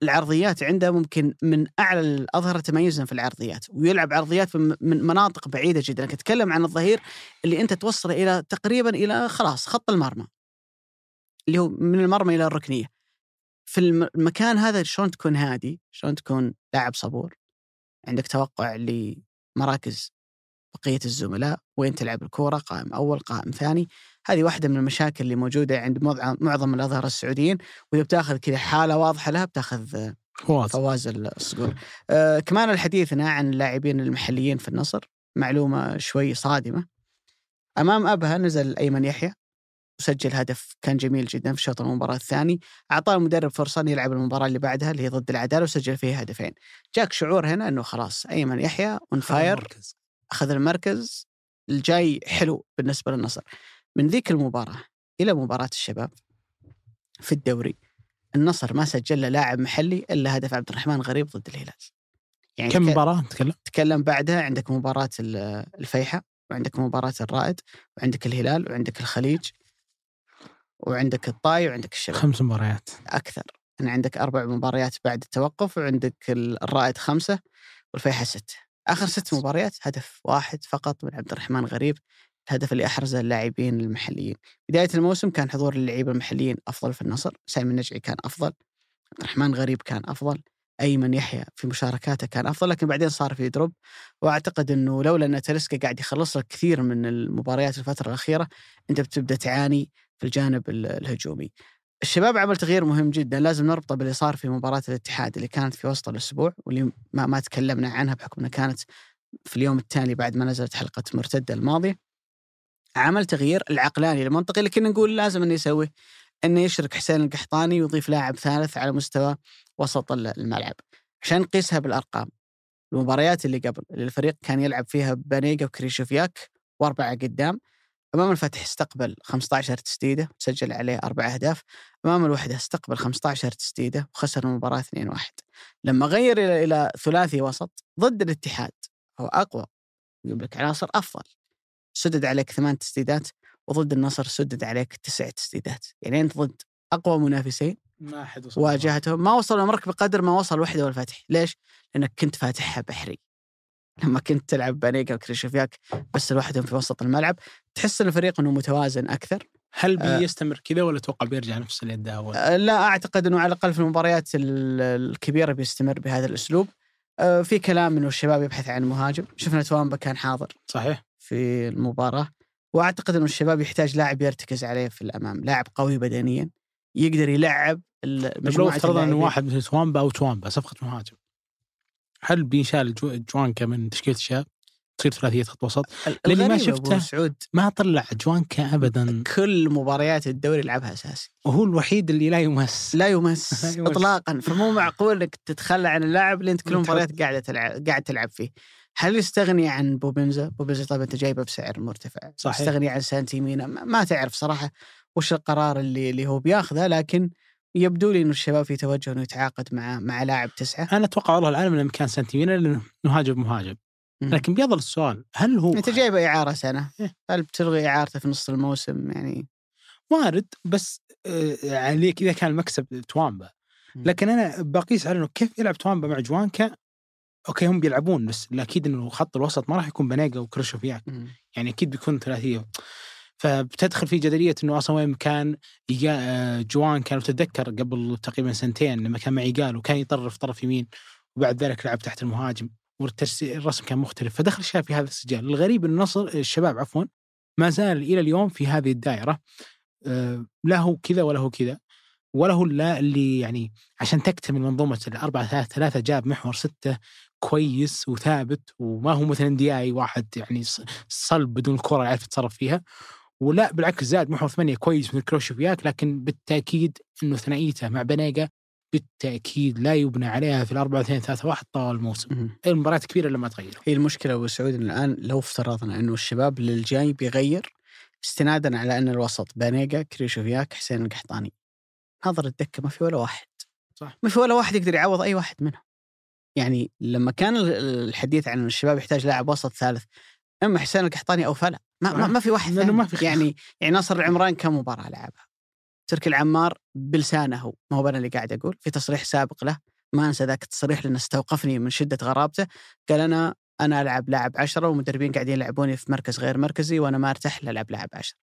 العرضيات عنده ممكن من أعلى الأظهرة تميزا في العرضيات ويلعب عرضيات من مناطق بعيدة جدا. لكن اتكلم عن الظهير اللي أنت توصله إلى تقريبا إلى خلاص خط المرمى اللي هو من المرمى إلى الركنية. في المكان هذا شلون تكون هادي؟ شلون تكون لاعب صبور؟ عندك توقع لمراكز بقية الزملاء؟ وين تلعب الكورة؟ قائم أول قائم ثاني. هذه واحدة من المشاكل اللي موجودة عند معظم الأظهرة السعوديين واذا بتاخذ كذا حالة واضحة لها بتاخذ فواز. فواز الصقور. آه كمان حديثنا عن اللاعبين المحليين في النصر معلومة شوي صادمة. أمام أبها نزل أيمن يحيى. وسجل هدف كان جميل جدا في شوط المباراة الثاني. أعطاه المدرب فرصة يلعب المباراة اللي بعدها اللي هي ضد العدالة وسجل فيها هدفين. جاك شعور هنا إنه خلاص أيمن يحيى on fire أخذ المركز الجاي حلو بالنسبة للنصر. من ذيك المباراة إلى مباراة الشباب في الدوري النصر ما سجل له لاعب محلي إلا هدف عبد الرحمن غريب ضد الهلال. يعني كم مباراة تكلم؟ تكلم بعدها عندك مباراة الفيحة وعندك مباراة الرائد وعندك الهلال وعندك الخليج. وعندك الطاي وعندك الشباب خمس مباريات. أكثر. كان عندك أربع مباريات بعد التوقف وعندك ال- الرائد خمسة والفيحاء ستة. آخر ست مباريات هدف واحد فقط من عبد الرحمن غريب الهدف اللي أحرزه اللاعبين المحليين. بداية الموسم كان حضور اللعيبة المحليين أفضل في النصر سامي النجعي كان أفضل عبد الرحمن غريب كان أفضل أيمن يحيى في مشاركاته كان أفضل لكن بعدين صار في دروب. وأعتقد إنه لولا إن تاليسكا قاعد يخلص لك كثير من المباريات الفترة الأخيرة أنت بتبدأ تعاني في الجانب ال- الهجومي. الشباب عمل تغيير مهم جدا لازم نربطه باللي صار في مباراة الاتحاد اللي كانت في وسط الأسبوع واللي ما, ما تكلمنا عنها بحكم إنها كانت في اليوم التالي بعد ما نزلت حلقة مرتدة الماضية. عمل تغيير العقلاني المنطقي اللي كنا نقول لازم إنه يسويه إنه يشرك حسين القحطاني ويضيف لاعب ثالث على مستوى وسط ال- الملعب عشان نقيسها بالأرقام. المباريات اللي قبل اللي الفريق كان يلعب فيها بانيجا وكريشوفياك وأربعة قدام أمام الفتح استقبل 15 تسديدة وسجل عليه أربع أهداف. أمام الوحدة استقبل 15 تسديدة وخسر المباراة 2-1 لما غير إلى إلى ثلاثي وسط ضد الاتحاد هو أقوى يجيب لك عناصر أفضل. سدد عليك ثمان تسديدات وضد النصر سدد عليك تسع تسديدات. يعني أنت ضد أقوى منافسين ما أحد وصل واجهتهم ما وصلوا مرك بقدر ما وصل وحدة والفتح. ليش؟ لأنك كنت فاتحها بحري. لما كنت تلعب بانيجا وكريشوفياك بس لوحدهم في وسط الملعب تحس إن الفريق إنه متوازن أكثر هل آه. بيستمر كذا ولا توقع بيرجع نفس اللي اداه أول؟ أه، لا أعتقد إنه على الأقل في المباريات ال- الكبيرة بيستمر بهذا الأسلوب أه، في كلام إنه الشباب يبحث عن مهاجم شفنا توامبا كان حاضر صحيح؟ في المباراة وأعتقد إنه الشباب يحتاج لاعب يرتكز عليه في الأمام لاعب قوي بدنيا يقدر يلعب طيب لو مجموعة افترضنا إنه. واحد مثل توامبا أو توامبا صفقة مهاجم هل بينشال جو- جوانكا من تشكيلة الشباب؟ تصير ثلاثية خط وسط؟ لأني ما شفته. سعود ما طلع جوانكا ابدا كل مباريات الدوري يلعبها أساسي وهو الوحيد اللي لا يمس (laughs) لا يمس (laughs) لا يمس. اطلاقا فمو معقول إنك تتخلى عن اللاعب اللي انت كل المباريات قاعدة تلعب قاعد تلعب فيه هل يستغني عن بوبنزا؟ بوبنزا طبعا أنت جايبه بسعر مرتفع صحيح. يستغني عن سانتيمينا ما ما تعرف صراحة وش القرار اللي اللي هو بياخذه لكن يبدو لي إنه الشباب في توجه إنه يتعاقد مع مع لاعب تسعة أنا أتوقع والله العالم لما كان سانتيمينا لأنه مهاجم مهاجم. لكن بيظل السؤال هل هو أنت جايبه إعارة سنة إيه. هل بتلغي إعارته في نص الموسم يعني وارد بس آه، عليك إذا كان المكسب توامبا. لكن أنا بقيس على إنه كيف يلعب توامبا مع جوانكا okay هم بيلعبون بس أكيد إنه خط الوسط ما راح يكون بانيجا وكريشوفياك مم. يعني أكيد بيكون ثلاثية فبتدخل في جدلية إنه أصلا وين كان آه، جوان كان تتذكر قبل تقريبا سنتين لما كان مع ايجال وكان يطرف طرف يمين وبعد ذلك لعب تحت المهاجم والترسي الرسم كان مختلف. فدخل الشباب في هذا السجال. الغريب ان النصر الشباب عفوا ما زال إلى اليوم في هذه الدائرة آه، لا هو كذا ولا هو كذا ولا هو اللي يعني عشان تكتمل منظومة الأربعة ثلاثة ثلاثة جاب محور ستة كويس وثابت وما هو مثلا ندياي واحد يعني صلب بدون الكرة يعرف يتصرف فيها. ولا بالعكس زاد محور ثمانية كويس من كريشوفياك لكن بالتأكيد أنه ثنائيته مع بنيجا بالتأكيد لا يبنى عليها في الأربعة اثنين ثلاثة واحد طوال الموسم. المباريات كبيرة لما تغير. هي المشكلة أبو سعود إن الآن لو افترضنا إنه الشباب للجاي بيغير استنادا على أن الوسط بانيجا كريشوفياك حسين القحطاني. ناظر الدكه ما في ولا واحد. صح. ما في ولا واحد يقدر يعوض أي واحد منهم. يعني لما كان ال- الحديث عن الشباب يحتاج لاعب وسط ثالث أما حسين القحطاني أو فلا. ما, ما, ما في واحد ثاني. ما في. يعني يعني ناصر العمران كم مباراه لعبها. تركي العمار بلسانه هو. ما هو أنا اللي قاعد أقول. في تصريح سابق له. ما أنسى ذاك التصريح لأنه استوقفني من شدة غرابته. قال أنا أنا ألعب لاعب عشرة والمدربين قاعدين يلعبوني في مركز غير مركزي وأنا ما أرتاح إلا ألعب لاعب عشرة.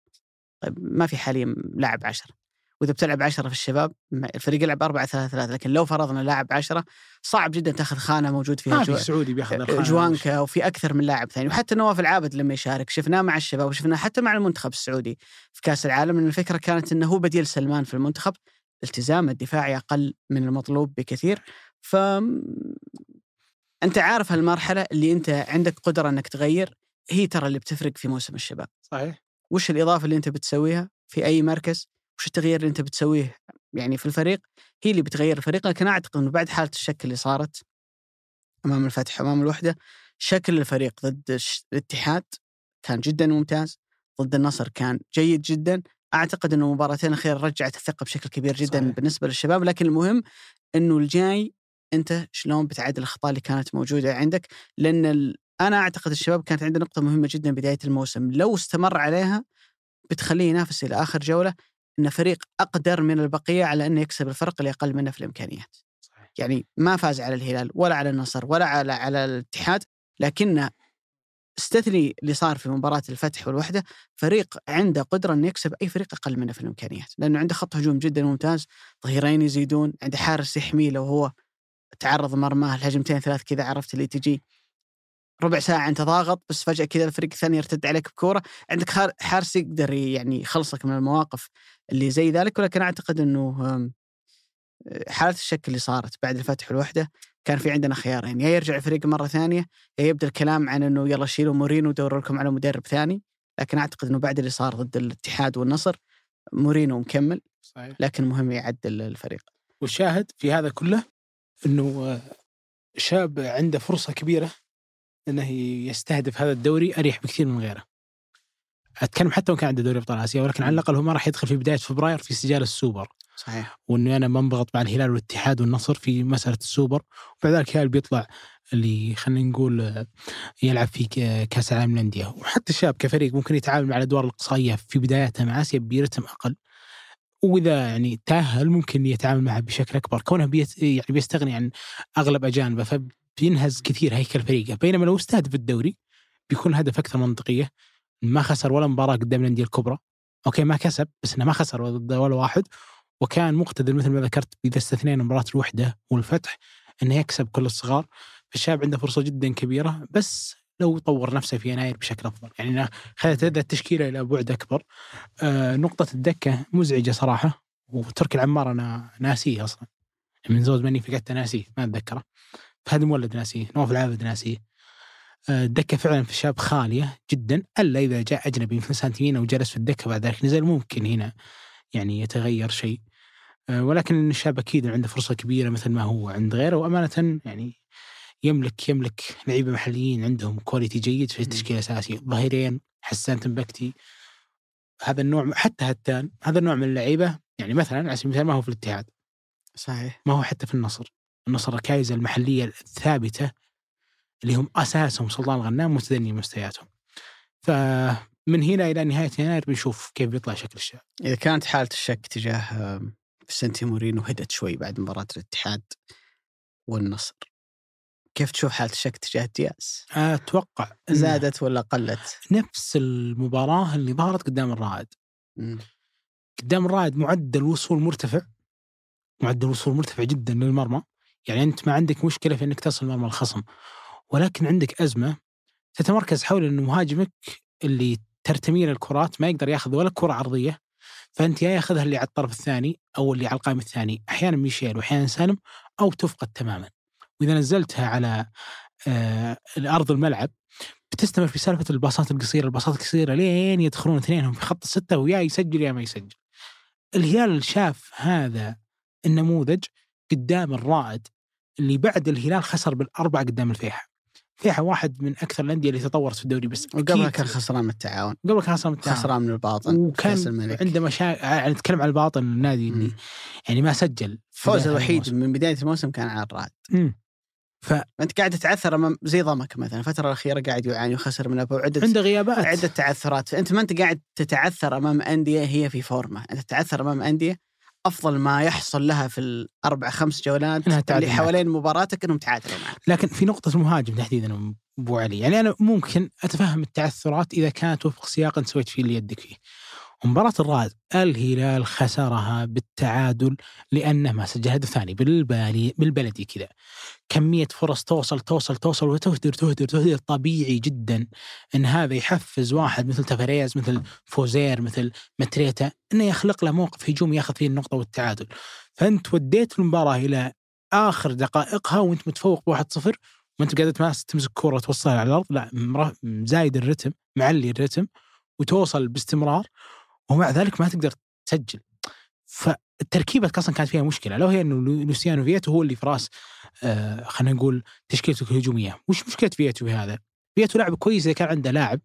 طيب ما في حاليا لاعب عشرة. وإذا بتلعب عشرة في الشباب الفريق يلعب 4 3 3 لكن لو فرضنا لاعب عشرة صعب جدا تأخذ خانة موجود فيها ما جو- في سعودي بياخذ الخانة جوانكا وفي أكثر من لاعب ثاني. وحتى نواف العابد لما يشارك شفناه مع الشباب وشفناه حتى مع المنتخب السعودي في كأس العالم لأن الفكرة كانت إنه هو بديل سلمان في المنتخب التزام الدفاعي أقل من المطلوب بكثير. ف أنت عارف هالمرحلة اللي أنت عندك قدرة إنك تغير هي ترى اللي بتفرق في موسم الشباب. صحيح. وش الإضافة اللي أنت بتسويها في أي مركز؟ وش التغيير اللي أنت بتسويه؟ يعني في الفريق هي اللي بتغير الفريق لكن أعتقد إنه بعد حالة الشك اللي صارت أمام الفتح أمام الوحدة شكل الفريق ضد الاتحاد كان جدا ممتاز ضد النصر كان جيد جدا. أعتقد إنه المباراتين الاخيره رجعت الثقة بشكل كبير جدا صحيح. بالنسبة للشباب. لكن المهم إنه الجاي أنت شلون بتعدل الأخطاء اللي كانت موجودة عندك؟ لأن ال... أنا أعتقد الشباب كانت عنده نقطة مهمة جدا بداية الموسم. لو استمر عليها بتخليه ينافس إلى آخر جولة. انه فريق أقدر من البقية على إنه يكسب الفرق اللي أقل منه في الإمكانيات. صحيح. يعني ما فاز على الهلال ولا على النصر ولا على على الاتحاد لكنه استثني اللي صار في مباراة الفتح والوحدة فريق عنده قدرة إنه يكسب أي فريق أقل منه في الإمكانيات لأنه عنده خط هجوم جدا ممتاز ظهيرين يزيدون عنده حارس يحميه لو هو تعرض مرماه الهجمتين ثلاث كذا عرفت اللي تجي ربع ساعة أنت ضاغط بس فجأة كذا الفريق الثاني يرتد عليك بكورة عندك حارس يقدر يعني يخلصك من المواقف اللي زي ذلك ولكن أعتقد أنه أم، حالة الشك اللي صارت بعد الفتح والوحدة كان في عندنا خيارين. يا يرجع الفريق مرة ثانية يا يبدأ الكلام عن أنه يلا شيلوا مورينو ودوروا لكم على مدرب ثاني. لكن أعتقد أنه بعد اللي صار ضد الاتحاد والنصر مورينو مكمل صحيح. لكن مهم يعدل الفريق. والشاهد في هذا كله إنه آه، شاب عنده فرصة كبيرة إنه يستهدف هذا الدوري أريح بكثير من غيره. أتكلم حتى وإن كان عنده دوري أبطال آسيا ولكن على الأقل هو ما راح يدخل في بداية فبراير في سجال السوبر. صحيح. وإنه أنا منضغط مع الهلال والاتحاد والنصر في مسألة السوبر. وبعد ذلك الهلال بيطلع اللي خلينا نقول آه، يلعب في كأس العالم للأندية. وحتى الشاب كفريق ممكن يتعامل مع الأدوار الاقصائية في بداياتها مع آسيا برتم أقل. وإذا يعني تأهل ممكن يتعامل معها بشكل أكبر. كونه بيت يعني بيستغني عن أغلب أجانبه فبينهز كثير هيكل فريقه. بينما لو استهدف الدوري بيكون الهدف أكثر منطقية. ما خسر ولا مباراة قدام الأندية الكبرى. أوكي ما كسب بس إنه ما خسر ضد ولا واحد. وكان مقتدر مثل ما ذكرت اذا استثنينا مباراة الوحدة والفتح إنه يكسب كل الصغار. فالشاب عنده فرصة جدا كبيرة بس لو طور نفسه في يناير بشكل أفضل. يعني أنا خلت التشكيلة إلى بعد أكبر. آه نقطة الدكة مزعجة صراحة وترك العمار أنا ناسيه أصلا. من زوج مني فقدت ناسيه ما أتذكره. فهد مولد ناسيه نواف العابد ناسيه. الدكة فعلا في الشاب خالية جدا ألا إذا جاء أجنبي مثل سانتيمينا وجلس في الدكة بعد ذلك. نزل ممكن هنا يعني يتغير شيء. آه، ولكن الشاب أكيد عنده فرصة كبيرة مثل ما هو عند غيره وأمانة يعني يملك يملك لعيبة محليين عندهم كواليتي جيد في التشكيله الأساسي. ظهيرين حسان تنبكتي. هذا النوع حتى هتان هذا النوع من اللعيبة يعني مثلا على سبيل المثال ما هو في الاتحاد. صحيح. ما هو حتى في النصر. النصر الركائز المحلية الثابتة اللي هم أساسهم سلطان الغنام متدني مستوياتهم فمن هنا إلى نهاية يناير بنشوف كيف بيطلع شكل الشاب إذا كانت حالة الشك تجاه آم، فيسنتي مورينو هدت شوي بعد مباراة الاتحاد والنصر. كيف تشوف حالة الشك تجاه دياس؟ أتوقع زادت ولا قلت؟ نفس المباراة اللي ظهرت قدام الرائد. قدام الرائد معدل وصول مرتفع. معدل وصول مرتفع جدا للمرمى. يعني أنت ما عندك مشكلة في إنك تصل مرمى الخصم. ولكن عندك أزمة تتمركز حول انه مهاجمك اللي ترتمي له الكرات ما يقدر ياخذ ولا كرة عرضية فأنت يا ياخذها اللي على الطرف الثاني أو اللي على القائم الثاني أحيانا ميشيل واحيانا سالم أو تفقد تماما. وإذا نزلتها على آه أرض الملعب بتستمر في سالفة الباصات القصيرة الباصات القصيرة لين يدخلون اثنينهم في خط الستة ويا يسجل يا ما يسجل. الهلال شاف هذا النموذج قدام الرائد اللي بعد الهلال خسر بالأربعة قدام الفيحة الفيحة واحد من أكثر الأندية اللي تطورت في الدوري بس وقبلها كان خسران من التعاون قبل كان خسران من التعاون. خسران من الباطن وكان. عنده مشاكل يعني نتكلم عن الباطن النادي اللي. يعني ما سجل بداية الوحيد الموسم. من بداية الموسم كان على الرائد مم. أنت قاعد تتعثر أمام زي ضمك مثلا الفترة الأخيرة قاعد يعاني وخسر من أبو عدة عنده غيابات عدة تعثرات فانت ما أنت قاعد تتعثر أمام أندية هي في فورمة أنت تتعثر أمام أندية أفضل ما يحصل لها في الأربع خمس جولات إنها تعادل اللي. حوالين مباراتك إنهم تعادلوا معك لكن في نقطة المهاجم تحديدا أبو علي، يعني أنا ممكن أتفهم التعثرات إذا كانت وفق سياق انت سويت فيه اللي يدك فيه. ومباراة الرائد الهلال خسرها بالتعادل لأنه ما سجل هدف ثاني بالبالي بالبلدي كذا. كمية فرص توصل توصل توصل وتهدر تهدر تهدر طبيعي جدا إن هذا يحفز واحد مثل تفاريز مثل فوزير مثل متريتا إنه يخلق له موقف هجومي ياخذ فيه النقطة والتعادل. فأنت وديت المباراة إلى آخر دقائقها وأنت متفوق ب 1-0 وأنت قاعد تمسك كورة توصلها على الأرض لا زايد الرتم معلي الرتم وتوصل باستمرار ومع ذلك ما تقدر تسجل فالتركيبه أصلا كانت فيها مشكلة لو هي إنه لو- لوسيانو فيتو هو اللي في رأس آه خلينا نقول تشكيلته الهجومية. وش مشكلة فيتو في هذا؟ فيتو لاعب كويس إذا كان عنده لاعب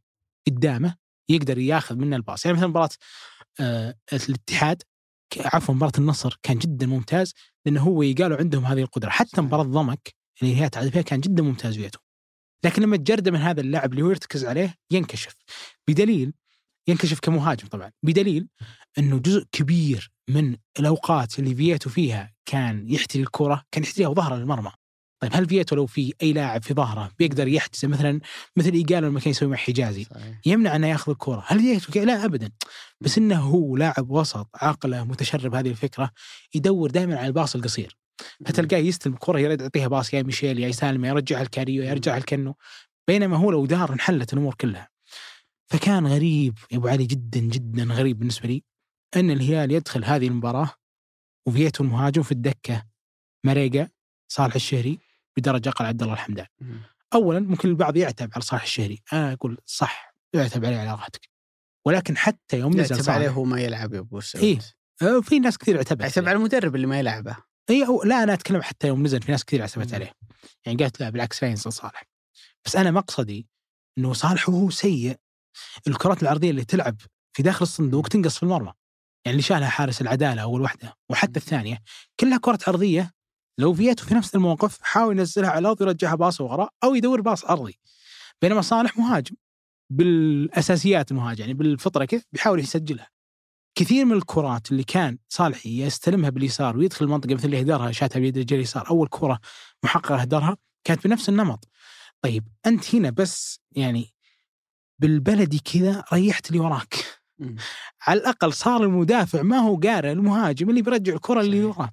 قدامه يقدر ياخذ منه ال pass. يعني مثلا مباراة آه الاتحاد عفوا مباراة النصر كان جدا ممتاز لأنه إيجالو عنده هذه القدرة. حتى مباراة ضمك اللي هي تعادل فيها كان جدا ممتاز فيتو لكن لما تجرده من هذا اللاعب اللي هو يرتكز عليه ينكشف. بدليل ينكشف كمهاجم طبعا. بدليل إنه جزء كبير من الأوقات اللي فييتو فيها كان يحتري الكرة كان يحتريها وظهره للمرمى. طيب هل فييتو لو في أي لاعب في ظهره بيقدر يحجزه مثلا مثل إيجالو لما كان يسوي مع حجازي؟ صحيح. يمنع أنه يأخذ الكرة. هل فييتو؟ لا ابدا. بس إنه هو لاعب وسط عاقله متشرب هذه الفكرة يدور دائما على الباص القصير. فتلقاه يستلم الكره يعطيها باص يا ميشيل يا يسالم يرجعها الكاريو يرجعها الكنو بينما هو لو دار انحلت الأمور كلها. فكان غريب يا أبو علي جدا جدا غريب بالنسبة لي إن الهلال يدخل هذه المباراة وفييتو المهاجم في الدكة مريقا صالح الشهري بدرجة أقل عبد الله الحمدان. اولا ممكن البعض يعتب على صالح الشهري أنا أقول صح يعتب عليه على راحتك ولكن حتى يوم نزل يعتب عليه هو ما يلعب يا أبو سعود إيه. آه، في ناس كثير اعتبرت يعتب على المدرب اللي ما يلعبه اي أو لا أنا أتكلم حتى يوم نزل في ناس كثير اعتبرت مم. عليه يعني قالت لا بالعكس لا ينزل صالح بس أنا مقصدي إنه صالح وهو سيء الكرات العرضيه اللي تلعب في داخل الصندوق تنقص في المرمى. يعني اللي شالها حارس العدالة أول واحدة وحتى الثانية. كلها كرات عرضيه لو فييتو في نفس الموقف حاول ينزلها على الأرض ويرجعها باص وراء أو يدور باص أرضي. بينما صالح مهاجم بالأساسيات المهاجم يعني بالفطرة كيف بيحاول يسجلها. كثير من الكرات اللي كان صالح يستلمها باليسار ويدخل المنطقة مثل اللي هدرها شاتها بيد رجل اليسار أول كرة محققة هدرها كانت بنفس النمط. طيب أنت هنا بس يعني بالبلدي كذا ريحت اللي وراك. مم. على الأقل صار المدافع ما هو قارئ المهاجم اللي بيرجع الكرة اللي. وراه.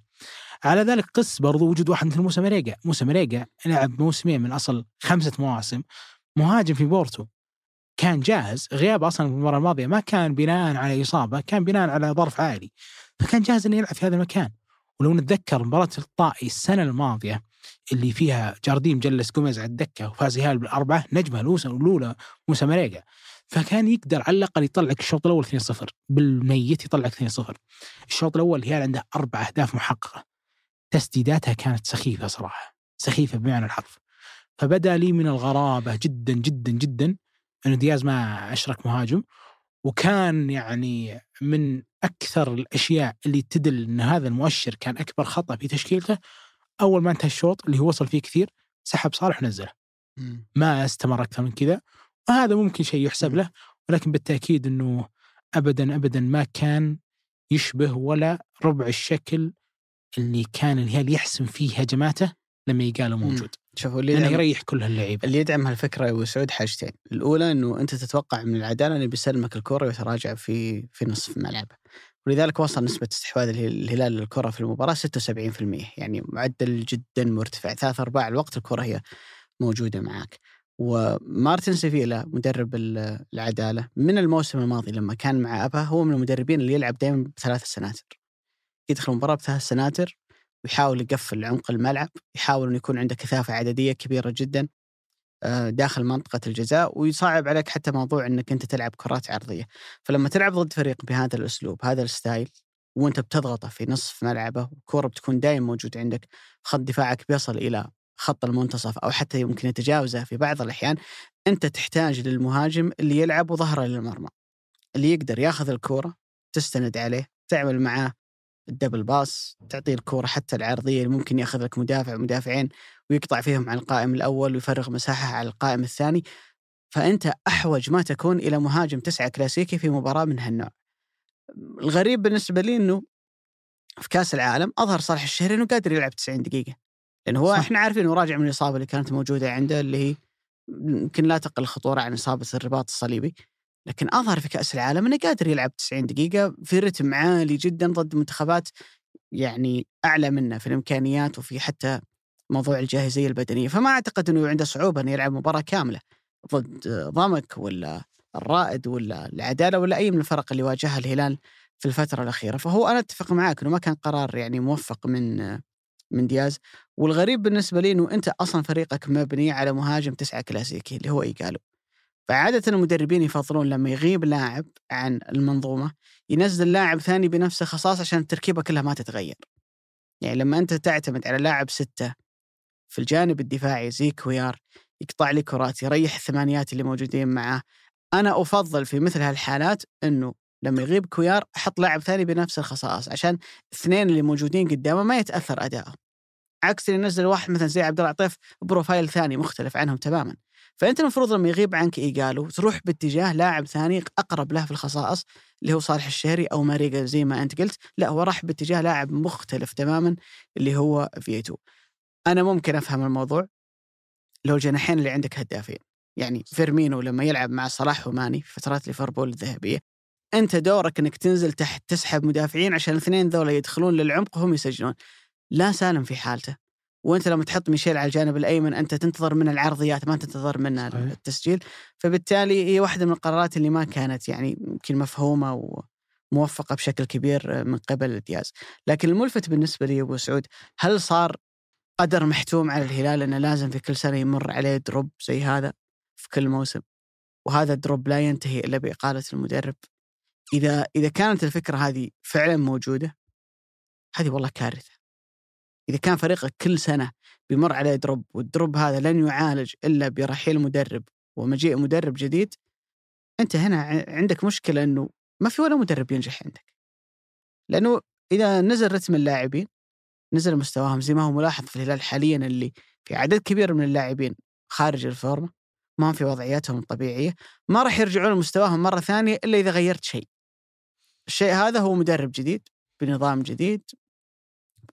على ذلك قس برضو وجود واحد مثل موسى مريقا موسى مريقا لعب موسمين من أصل خمسة مواسم مهاجم في بورتو. كان جاهز غياب أصلا في المباراة الماضية ما كان بناء على إصابة كان بناء على ظرف عالي. فكان جاهز إنه يلعب في هذا المكان. ولو نتذكر مباراة الطائي السنة الماضية اللي فيها جارديم جلس جوميز على الدكة وفاز هلال بالأربعة نجمه الأولى موسى مريقا فكان يقدر على الأقل يطلعك الشوط الأول 2-0 بالميت يطلعك 2-0 الشوط الأول الهلال عنده أربع أهداف محققة. تسديداتها كانت سخيفة صراحة سخيفة بمعنى الحرف. فبدأ لي من الغرابة جدا جدا جدا إنه دياز ما أشرك مهاجم. وكان يعني من أكثر الأشياء اللي تدل إن هذا المؤشر كان أكبر خطأ في تشكيلته أول ما انتهى الشوط اللي هو وصل فيه كثير سحب صالح ونزله. ما استمر أكثر من كذا. وهذا ممكن شيء يحسب له ولكن بالتأكيد إنه ابدا ابدا ما كان يشبه ولا ربع الشكل اللي كان الهلال يحسم فيه هجماته لما يقال موجود. شوفوا اللي يدعم, يريح كل هاللعيبه اللي يدعم هالفكرة يا أبو سعود حاجتين، الأولى إنه أنت تتوقع من العدالة إنه بيسلمك الكره ويتراجع في في نصف ملعبه. ولذلك وصل نسبة استحواذ اله- الهلال للكرة في المباراة 76% يعني معدل جدا مرتفع. ثلاث أرباع الوقت الكرة هي موجودة معك ومارتن سيفيلا مدرب ال- العدالة من الموسم الماضي لما كان مع أبا هو من المدربين اللي يلعب دائما بثلاث سناتر يدخل المباراة بثلاث سناتر ويحاول يقفل عمق الملعب يحاول أن يكون عنده كثافة عددية كبيرة جدا. داخل منطقة الجزاء ويصعب عليك حتى موضوع أنك أنت تلعب كرات عرضية. فلما تلعب ضد فريق بهذا الأسلوب هذا الستايل وأنت بتضغطه في نصف ملعبه والكرة بتكون دائما موجودة عندك خط دفاعك بيصل إلى خط المنتصف أو حتى يمكن يتجاوزه في بعض الأحيان أنت تحتاج للمهاجم اللي يلعب ظهره للمرمى اللي يقدر ياخذ الكرة تستند عليه تعمل معاه الدبل باس تعطيه الكرة حتى العرضية اللي ممكن ياخذ لك مدافع مدافعين ويقطع فيهم على القائم الأول ويفرغ مساحة على القائم الثاني. فأنت أحوج ما تكون إلى مهاجم تسعة كلاسيكي في مباراة من هالنوع. الغريب بالنسبة لي أنه في كأس العالم أظهر صالح الشهري أنه قادر يلعب 90 دقيقة. لأن هو صح. إحنا عارفين أنه راجع من الإصابة اللي كانت موجودة عنده اللي هي يمكن لا تقل خطورة عن إصابة الرباط الصليبي. لكن أظهر في كأس العالم أنه قادر يلعب 90 دقيقة في رتم عالي جدا ضد منتخبات يعني أعلى منه في الإمكانيات وفي حتى موضوع الجاهزية البدنية. فما أعتقد أنه عنده صعوبة أنه يلعب مباراة كاملة ضد ضمك ولا الرائد ولا العدالة ولا أي من الفرق اللي واجهها الهلال في الفترة الأخيرة. فهو أنا أتفق معاك أنه ما كان قرار يعني موفق من من دياز. والغريب بالنسبة لي أنه أنت أصلا فريقك مبني على مهاجم تسعة كلاسيكي اللي هو إيجالو. فعادة المدربين يفضلون لما يغيب لاعب عن المنظومة ينزل لاعب ثاني بنفس الخصاصة عشان التركيبة كلها ما تتغير. يعني لما أنت تعتمد على لاعب ستة في الجانب الدفاعي زي كويار يقطع لي كرات يريح الثمانيات اللي موجودين معاه أنا أفضل في مثل هالحالات أنه لما يغيب كويار أحط لاعب ثاني بنفس الخصائص عشان الاثنين اللي موجودين قدامه ما يتأثر أداءه. عكس اللي ينزل واحد مثلا زي عبد الله عطيف profile ثاني مختلف عنهم تماما. فأنت المفروض لما يغيب عنك إيجالو تروح باتجاه لاعب ثاني أقرب له في الخصائص اللي هو صالح الشهري أو ماريجا زي ما أنت قلت. لا هو راح باتجاه لاعب مختلف تماما اللي هو فيتو. أنا ممكن أفهم الموضوع لو الجناحين اللي عندك هدافين. يعني فيرمينو لما يلعب مع صلاح وماني في فترات ليفربول الذهبية أنت دورك إنك تنزل تحت تسحب مدافعين عشان الاثنين ذولا يدخلون للعمق وهم يسجلون. لا سالم في حالته. وانت لما تحط ميشيل على الجانب الأيمن أنت تنتظر منه العرضيات ما تنتظر منه صحيح. التسجيل. فبالتالي هي واحدة من القرارات اللي ما كانت يعني يمكن مفهومة وموفقة بشكل كبير من قبل دياز. لكن الملفت بالنسبة لي أبو سعود هل صار قدر محتوم على الهلال إنه لازم في كل سنة يمر عليه دروب زي هذا في كل موسم؟ وهذا ال drop لا ينتهي إلا بإقالة المدرب. اذا إذا كانت الفكرة هذه فعلا موجودة هذه والله كارثة. إذا كان فريقك كل سنة بيمر عليه drop وال drop هذا لن يعالج إلا برحيل مدرب. ومجيء مدرب جديد أنت هنا عندك مشكلة إنه ما في ولا مدرب ينجح عندك. لأنه إذا نزل رتم اللاعبين نزل مستواهم زي ما هو ملاحظ في الهلال حاليا اللي في عدد كبير من اللاعبين خارج الفورمة ما هم في وضعياتهم الطبيعية ما راح يرجعون لمستواهم مرة ثانية إلا إذا غيرت شيء. الشيء هذا هو مدرب جديد بنظام جديد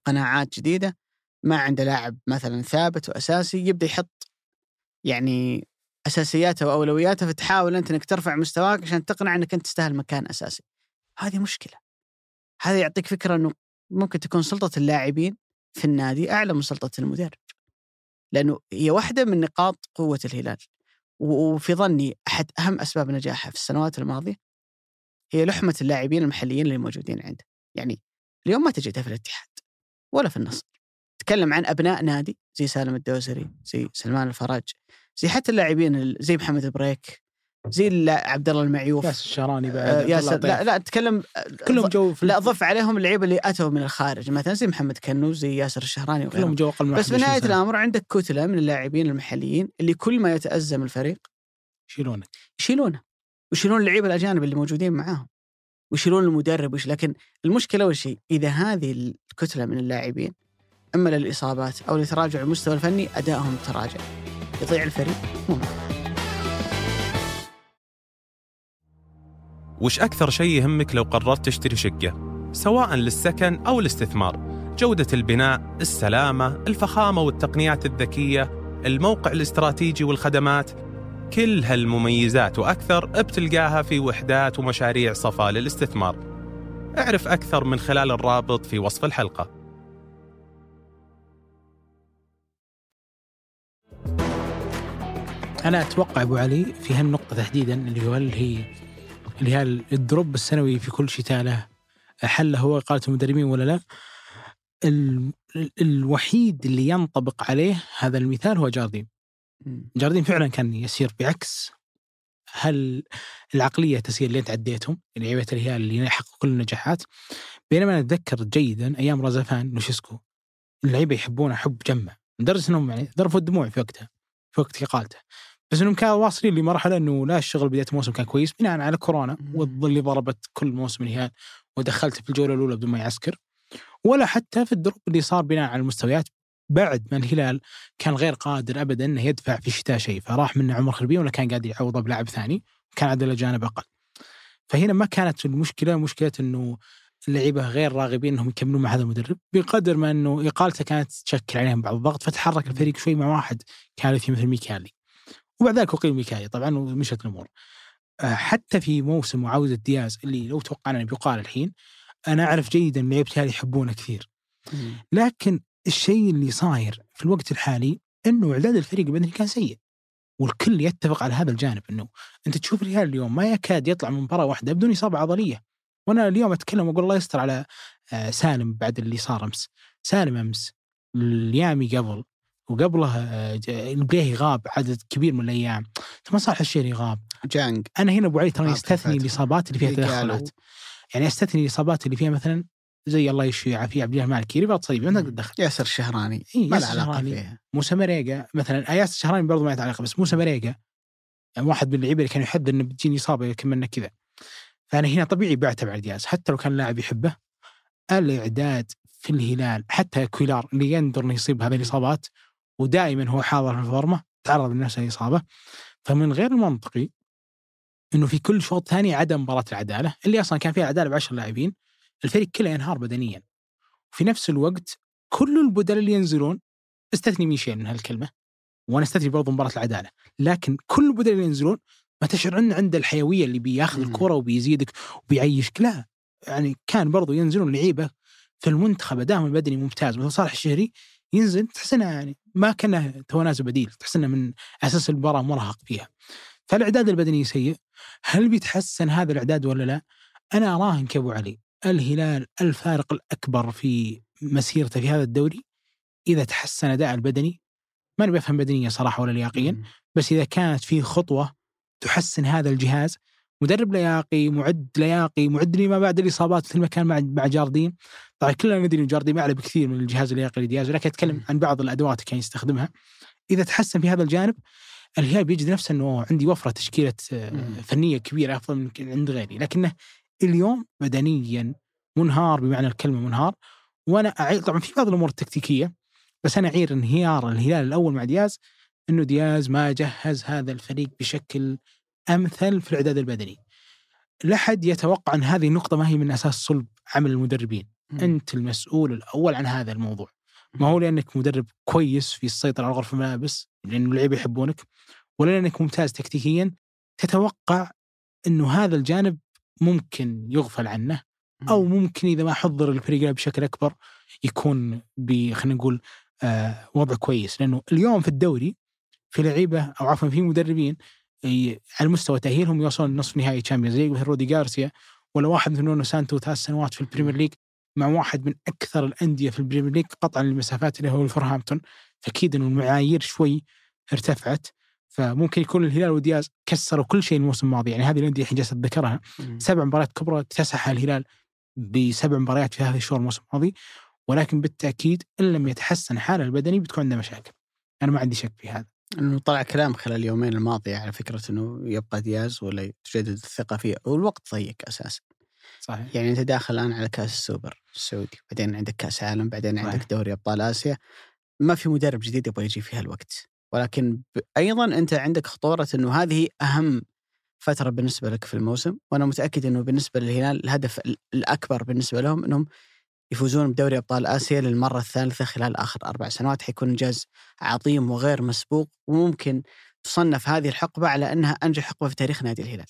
قناعات جديدة ما عنده لاعب مثلا ثابت وأساسي يبدأ يحط يعني أساسياته وأولوياته فتحاول أنت إنك ترفع مستواك عشان تقنع إنك أنت تستاهل مكان أساسي. هذه مشكلة. هذا يعطيك فكرة إنه ممكن تكون سلطة اللاعبين في النادي أعلى من سلطة المدرب. لأنه هي واحدة من نقاط قوة الهلال. وفي ظني أحد أهم أسباب نجاحه في السنوات الماضية هي لحمة اللاعبين المحليين اللي موجودين عنده. يعني اليوم ما تجدها في الاتحاد ولا في النصر. تكلم عن أبناء نادي زي سالم الدوسري، زي سلمان الفرج، زي حتى اللاعبين ال- زي محمد بريك، زي عبد الله المعيوف ياسر الشهراني بعد آه، ياسر لا. لا اتكلم كلهم جو في لا ضف عليهم اللعيبة اللي أتوا من الخارج مثلا زي محمد كنوز زي ياسر الشهراني وغيرهم كلهم جو أقل بس في 21 نهايه سنة. الأمر عندك كتلة من اللاعبين المحليين اللي كل ما يتأزم الفريق يشيلونك يشيلونه ويشيلون اللعيبة الأجانب اللي موجودين معاهم ويشيلون المدرب وش لكن المشكلة اول شيء إذا هذه الكتله من اللاعبين. أما للإصابات أو لتراجع المستوى الفني أدائهم تراجع. يضيع الفريق ممكن وش أكثر شيء يهمك لو قررت تشتري شقة؟ سواء للسكن أو الاستثمار. جودة البناء، السلامة، الفخامة والتقنيات الذكية الموقع الاستراتيجي والخدمات. كل هالمميزات وأكثر بتلقاها في وحدات ومشاريع صفا للاستثمار. اعرف أكثر من خلال الرابط في وصف الحلقة أنا أتوقع أبو علي في هالنقطة تحديدا اللي هو هل هي اللي هي ال drop السنوي في كل شتاء له حل هو اقاله المدربين ولا لا؟ ال... ال- الوحيد اللي ينطبق عليه هذا المثال هو جاردين. جاردين فعلا كان يسير بعكس هالعقلية تسير اللي انت عديتهم لعيبه الهلال اللي يحققوا كل النجاحات. بينما أنا أتذكر جيدا أيام رازفان لوشيسكو اللعيبة يحبونه حب جمة لدرجة إنهم يعني ذرفوا الدموع في وقتها في وقت إقالته. بس إنهم كانوا واصلين لمرحلة إنه لا الشغل بداية الموسم كان كويس بناء على كورونا. والظل اللي ضربت كل موسم الهلال ودخلت في الجولة الأولى بدون ما يعسكر. ولا حتى في الدروب اللي صار بناء على المستويات بعد ما الهلال كان غير قادر ابدا إنه يدفع في الشتاء شيء فراح منه عمر خربين ولا كان قادر يعوضه بلاعب ثاني كان عدد الاجانب أقل. فهنا ما كانت المشكلة مشكلة إنه اللعيبة غير راغبين إنهم يكملون مع هذا المدرب بقدر ما إنه إقالته كانت تشكل عليهم بعض الضغط فتحرك الفريق شوي مع واحد كارثي مثل ميكالي. وبعد ذلك اقيل ميكالي طبعا ومشت الأمور. آه، حتى في موسم معاوده دياز اللي لو توقعنا انه بيقال الحين أنا أعرف جيدا ان لعيبة الهلال يحبونه كثير. لكن الشيء اللي صاير في الوقت الحالي إنه إعداد الفريق البدني كان سيء. والكل يتفق على هذا الجانب إنه أنت تشوف الهلال اليوم ما يكاد يطلع من مباراة واحدة بدون إصابة عضلية. وأنا اليوم أتكلم وأقول الله يستر على آه، سالم بعد اللي صار أمس. سالم أمس اليامي قبل وقبله آه، البليهي غاب عدد كبير من الأيام. ثم صالح الشيري غاب جانج. أنا هنا ابو علي ترى يستثني فترة. الإصابات اللي فيها. تدخلات. يعني أستثني الإصابات اللي فيها مثلا زي الله يشفي يعافيه عبد الله المالكي رباط صليبي ما تقدر تدخل ياسر الشهراني إيه، ما له ياسر علاقة. فيها. موسى مريقا مثلا اياس الشهراني برضو ما له علاقة بس موسى مريقا يعني واحد من اللعيبة اللي كان يحذر إنه بتجيني إصابة كملنا كذا. فأنا هنا طبيعي بعتب على دياز حتى لو كان اللاعب يحبه الإعداد في الهلال حتى كويلار اللي يندر إنه يصيب هذه الإصابات ودائما هو حاضر في الفورمة تعرض لنفس الإصابة. فمن غير المنطقي إنه في كل شوط ثاني عدم مباراة العدالة اللي أصلا كان فيها عدالة ب 10 لاعبين الفريق كله ينهار بدنيا. في نفس الوقت كل البدلاء اللي ينزلون استثني ميشيل من هالكلمة؟ وأنا استثني برضو مباراة العدالة. لكن كل البدلاء اللي ينزلون ما تشعر انه عنده الحيوية اللي بياخذ. الكرة وبيزيدك وبيعيشك. لا يعني كان برضو ينزلون لعيبة في المنتخب ادائهم البدني ممتاز مثل صالح الشهري ينزل تحس إنه يعني ما كان تو نازل بديل تحس إنه من أساس المباراة مرهق فيها. فالإعداد البدني سيء. هل بيتحسن هذا الإعداد ولا لا؟ أنا اراهن كابو علي. الهلال الفارق الأكبر في مسيرته في هذا الدوري إذا تحسن أداء البدني ما نبي أفهم بدنيا صراحة ولا لياقيا بس إذا كانت في خطوة تحسن هذا الجهاز مدرب لياقي معد لياقي معد لي ما بعد الإصابات مثل ما كان مع مع جاردين. طبعا كلنا ندري إن جاردين اعلى بكثير من الجهاز اللياقي لدياز ولكن أتكلم عن بعض الأدوات اللي كان يستخدمها. إذا تحسن في هذا الجانب الهلال بيجد نفسه إنه عندي وفرة تشكيلة آه، مم. فنية كبيرة أفضل من عند غيري لكنه اليوم بدنيا منهار بمعنى الكلمة منهار وأنا أعير طبعا في بعض الأمور التكتيكية بس أنا أعير انهيار الهلال الأول مع دياز إنه دياز ما جهز هذا الفريق بشكل أمثل في الإعداد البدني. لا حد يتوقع أن هذه النقطة ما هي من أساس صلب عمل المدربين، أنت المسؤول الأول عن هذا الموضوع. ما هو لأنك مدرب كويس في السيطرة على غرف الملابس لأنه اللعيبة يحبونك ولا لأنك ممتاز تكتيكيا تتوقع إنه هذا الجانب ممكن يغفل عنه أو ممكن إذا ما حضر الفريق بشكل أكبر يكون ب خلينا نقول آه وضع كويس. لأنه اليوم في الدوري في لعيبة أو عفوا في مدربين على مستوى تأهيلهم يوصلون نصف نهائي Champions League مثل رودي جارسيا ولا واحد مثل نونو سانتو ثلاث سنوات في ال Premier League مع واحد من أكثر الأندية في ال Premier League قطعا للمسافات اللي هو وولفرهامبتون فأكيد إنه المعايير شوي ارتفعت. فممكن يكون الهلال ودياز كسروا كل شيء الموسم الماضي يعني هذه الأندية الحين جالسه اتذكرها. سبع مباريات كبرى اكتسحها الهلال بسبع مباريات في هذه الشهور الموسم الماضي ولكن بالتأكيد إن لم يتحسن حاله البدني بتكون عنده مشاكل. أنا ما عندي شك في هذا. إنه طلع كلام خلال اليومين الماضيه على فكرة إنه يبقى دياز ولا تجدد الثقة فيه والوقت ضيق أساسا صحيح. يعني أنت داخل الآن على كأس السوبر السعودي بعدين عندك كأس عالم بعدين صحيح. عندك دوري أبطال آسيا ما في مدرب جديد يبغى يجي في هالوقت ولكن. أيضا أنت عندك خطورة إنه هذه أهم فترة بالنسبة لك في الموسم وأنا متأكد إنه بالنسبة للهلال الهدف ال- الأكبر بالنسبة لهم إنهم يفوزون بدوري أبطال آسيا للمرة الثالثة خلال آخر أربع سنوات حيكون إنجاز عظيم وغير مسبوق وممكن تصنف هذه الحقبة على أنها أنجح حقبة في تاريخ نادي الهلال.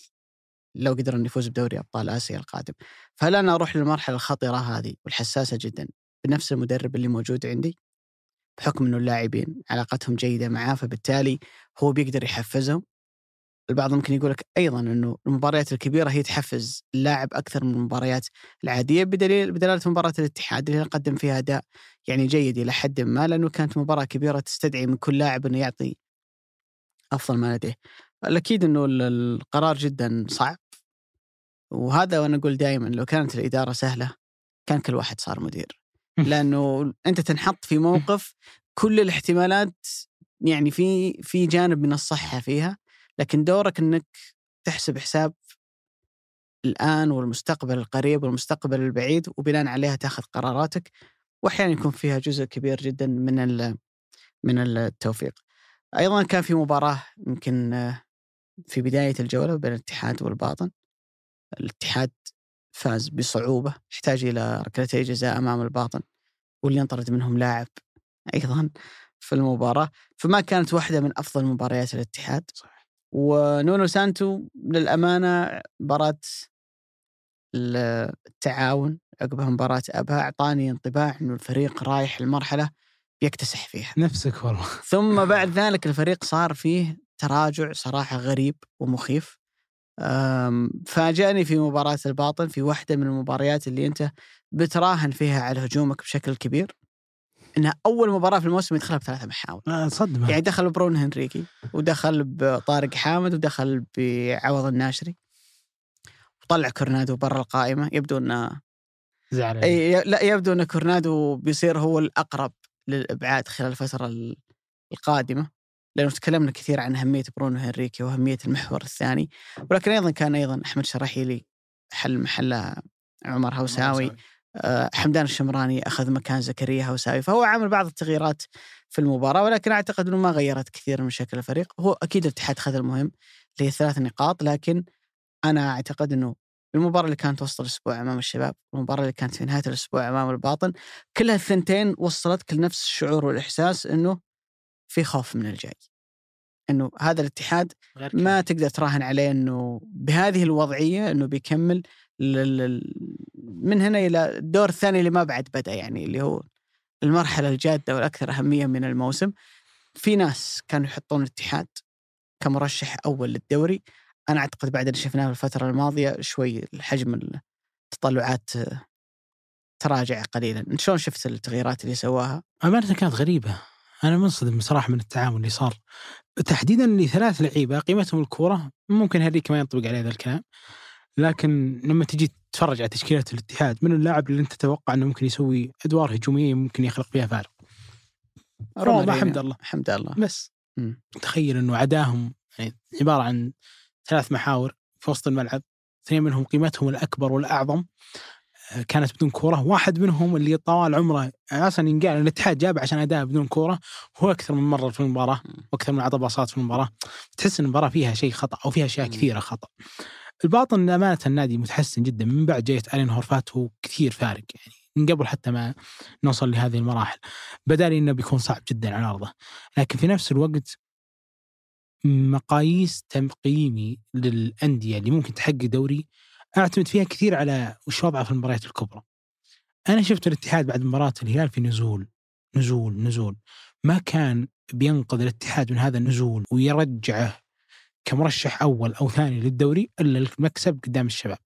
لو قدر انه يفوز بدوري أبطال آسيا القادم. فهل أنا أروح للمرحلة الخطرة هذه والحساسة جدا بنفس المدرب اللي موجود عندي بحكم إنه اللاعبين علاقتهم جيدة معاه فبالتالي هو بيقدر يحفزهم. البعض ممكن يقول لك أيضا إنه المباريات الكبيرة هي تحفز اللاعب أكثر من المباريات العادية بدليل بدلالة مباراة الاتحاد اللي قدم فيها أداء يعني جيد إلى حد ما لأنه كانت مباراة كبيرة تستدعي من كل لاعب إنه يعطي أفضل ما لديه. الأكيد إنه ال- القرار جدا صعب وهذا وأنا أقول دائما لو كانت الإدارة سهلة كان كل واحد صار مدير (laughs) لأنه أنت تنحط في موقف كل الاحتمالات يعني في في جانب من الصحة فيها لكن دورك إنك تحسب حساب الآن والمستقبل القريب والمستقبل البعيد وبناء عليها تأخذ قراراتك واحيانا يكون فيها جزء كبير جدا من من التوفيق. أيضا كان في مباراة يمكن آه، في بداية الجولة بين الاتحاد والباطن. الاتحاد فاز بصعوبة يحتاج إلى ركلتي جزاء أمام الباطن واللي انطرد منهم لاعب أيضا في المباراة فما كانت واحدة من أفضل مباريات الاتحاد. صحيح. ونونو سانتو للأمانة مباراة التعاون عقب مباراة أبها أعطاني انطباع أنه الفريق رايح المرحلة بيكتسح فيها نفسك والله. ثم بعد (laughs) ذلك الفريق صار فيه تراجع صراحة غريب ومخيف فاجأني في مباراة الباطن في واحدة من المباريات اللي أنت بتراهن فيها على هجومك بشكل كبير إنها أول مباراة في الموسم يدخلها بثلاثه محاور. آه، صدمة. يعني دخل برون هنريكي ودخل بطارق حامد ودخل بعوض الناشري وطلع كورنادو برا القائمة. يبدو إنه زعل لا يبدو إن كورنادو بيصير هو الأقرب للإبعاد خلال الفترة ال- القادمة. لأنه تكلمنا كثير عن أهمية برونو هنريكي وأهمية المحور الثاني ولكن أيضا كان أيضا أحمد شراحيلي حل محله عمر هوساوي آه، حمدان الشمراني أخذ مكان زكريا هوساوي فهو عمل بعض التغييرات في المباراة ولكن أعتقد أنه ما غيرت كثير من شكل الفريق. هو أكيد الاتحاد خذ المهم اللي هي ثلاث نقاط لكن أنا أعتقد أنه المباراة اللي كانت وسط الأسبوع أمام الشباب المباراة اللي كانت في نهاية الأسبوع أمام الباطن كلها الثنتين وصلتك لنفس الشعور والإحساس أنه في خوف من الجاي. أنه هذا الاتحاد ما تقدر تراهن عليه أنه بهذه الوضعية أنه بيكمل لل- من هنا إلى الدور الثاني اللي ما بعد بدأ يعني اللي هو المرحلة الجادة والأكثر أهمية من الموسم. في ناس كانوا يحطون الاتحاد كمرشح أول للدوري. أنا أعتقد بعد اللي شفناه في الفترة الماضية شوي الحجم التطلعات تراجع قليلا. شلون شفت التغييرات اللي سواها؟ أمانة كانت غريبة. أنا منصدم بصراحة من التعامل اللي صار. تحديدا لثلاث لعيبة قيمتهم الكورة ممكن هذيك ما ينطبق عليه هذا الكلام لكن لما تجي تتفرج على تشكيلة الاتحاد من اللاعب اللي أنت تتوقع أنه ممكن يسوي أدوار هجومية ممكن يخلق فيها فارق؟ روما حمد الله حمد الله بس. مم. تخيل أنه عداهم يعني عبارة عن ثلاث محاور في وسط الملعب اثنين منهم قيمتهم الأكبر والأعظم. آه، كانت بدون كورة. واحد منهم اللي طوال عمره أصلا ينقال الاتحاد جاب عشان أداء بدون كورة هو أكثر من مرة في المباراة وأكثر من عطى باصات في المباراة. تحس إن المباراة فيها شيء خطأ أو فيها أشياء. كثيرة خطأ. الباطن أمانة النادي متحسن جدا. من بعد جاية ألين هورفات هو كثير فارق. يعني من قبل حتى ما نوصل لهذه المراحل. بدا لي إنه بيكون صعب جدا على أرضه. لكن في نفس الوقت مقاييس تقييمي للأندية اللي ممكن تحقق دوري أعتمد فيها كثير على وش وضعه في المباريات الكبرى أنا شفت الاتحاد بعد مباراة الهلال في نزول نزول نزول ما كان بينقذ الاتحاد من هذا النزول ويرجعه كمرشح أول أو ثاني للدوري إلا المكسب قدام الشباب.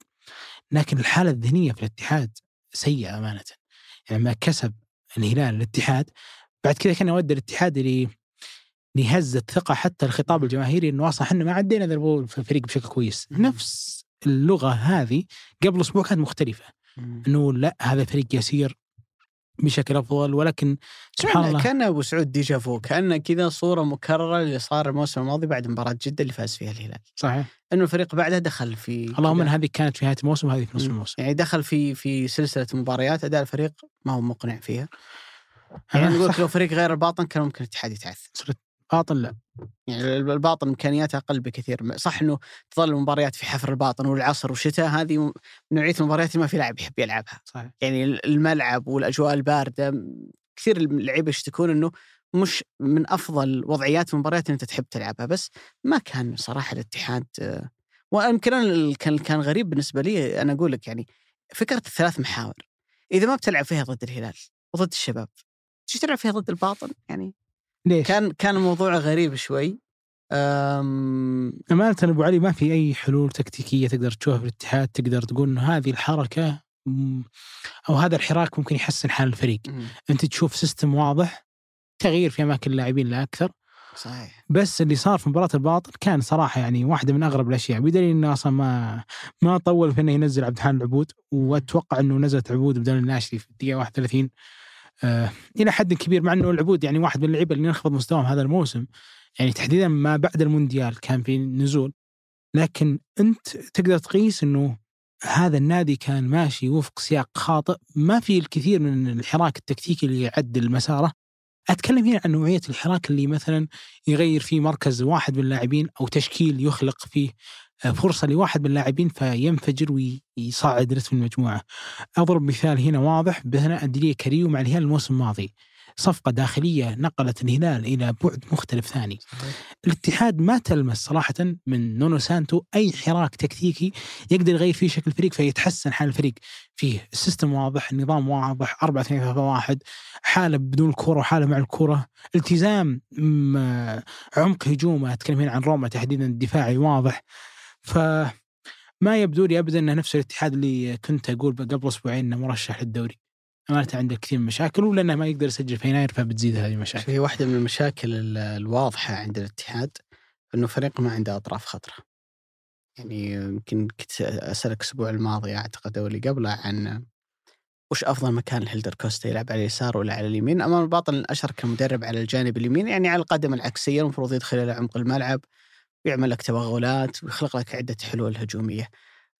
لكن الحالة الذهنية في الاتحاد سيئة أمانة. يعني لما كسب الهلال الاتحاد بعد كذا كان ودى الاتحاد إلى هزة ثقة حتى الخطاب الجماهيري إنه أصلا إحنا ما عدينا ذا الفريق بشكل كويس،. نفس اللغة هذه قبل أسبوع كانت مختلفة، إنه لا هذا فريق يسير بشكل أفضل ولكن سبحان كان الله. كان أبو سعود déjà vu كأنه كذا صورة مكررة اللي صار الموسم الماضي بعد مباراة جدة اللي فاز فيها الهلال. صحيح. إنه الفريق بعدها دخل في اللهم إن هذه كانت في نهاية الموسم وهذه في نصف. الموسم. يعني دخل في في سلسلة مباريات أداء الفريق ما هو مقنع فيها. يعني أنا نقول لو فريق غير الباطن كان ممكن الاتحاد يتعثر. باطن لا. يعني الباطن إمكانياته أقل بكثير. صح إنه تظل المباريات في حفر الباطن والعصر والشتاء هذه نوعية المباريات اللي ما في لاعب يحب يلعبها صحيح. يعني الملعب والأجواء الباردة كثير اللعيبة يشتكون إنه مش من أفضل وضعيات المباريات اللي أنت تحب تلعبها. بس ما كان صراحة الاتحاد ويمكن ال- كان غريب بالنسبة لي أنا أقول لك يعني فكرة الثلاث محاور. إذا ما بتلعب فيها ضد الهلال وضد الشباب تيجي تلعب فيها ضد الباطن؟ يعني ليش؟ كان كان الموضوع غريب شوي. أم أمانة أبو علي ما في أي حلول تكتيكية تقدر تشوفها في الاتحاد؟ تقدر تقول إنه هذه الحركة مم، أو هذا الحراك ممكن يحسن حال الفريق. أنت تشوف سيستم واضح تغيير في أماكن اللاعبين لا أكثر. صحيح. بس اللي صار في مباراة الباطن كان صراحة يعني واحدة من أغرب الأشياء. بدليل إنه أصلا ما ما طول في إنه ينزل عبد الحان العبود وأتوقع إنه نزلت عبود بدل الناشري في الدقيقة 31 آه إلى حد كبير مع إنه العبود يعني واحد من اللعيبة اللي انخفض مستواهم هذا الموسم. يعني تحديدا ما بعد المونديال كان في نزول لكن أنت تقدر تقيس إنه هذا النادي كان ماشي وفق سياق خاطئ. ما في الكثير من الحراك التكتيكي اللي يعدل مساره أتكلم هنا عن نوعية الحراك اللي مثلا يغير فيه مركز واحد من اللاعبين أو تشكيل يخلق فيه. فرصة لواحد من اللاعبين فينفجر ويصعد رتم المجموعة. أضرب مثال هنا واضح بثناء أندريه كاريو مع الهلال الموسم الماضي. صفقة داخلية نقلت الهلال إلى بعد مختلف ثاني. الاتحاد ما تلمس صراحة من نونو سانتو أي حراك تكتيكي يقدر يغير فيه شكل الفريق فيتحسن حال الفريق فيه السيستم واضح النظام واضح 4 2 3 1 حالة بدون الكره وحالة مع الكره التزام عمق هجومه أتكلم هنا عن روما تحديدا الدفاعي واضح ف ما يبدو لي ابدا انه نفس الاتحاد اللي كنت أقول قبل أسبوعين إنه مرشح للدوري. أمانة عنده كثير من المشاكل ما يقدر يسجل في يناير فبتزيد هذه المشاكل. في واحدة من المشاكل ال- الواضحة عند الاتحاد إنه فريق ما عنده أطراف خطرة. يعني يمكن كنت أسألك الأسبوع الماضي أعتقد أو اللي قبله عن وش أفضل مكان لهيلدر كوستا يلعب على اليسار ولا على اليمين؟ أمام الباطن الأشهر كمدرب على الجانب اليمين يعني على القدم العكسية المفروض يدخل إلى عمق الملعب. ويعمل لك توغلات ويخلق لك عدة حلول هجومية.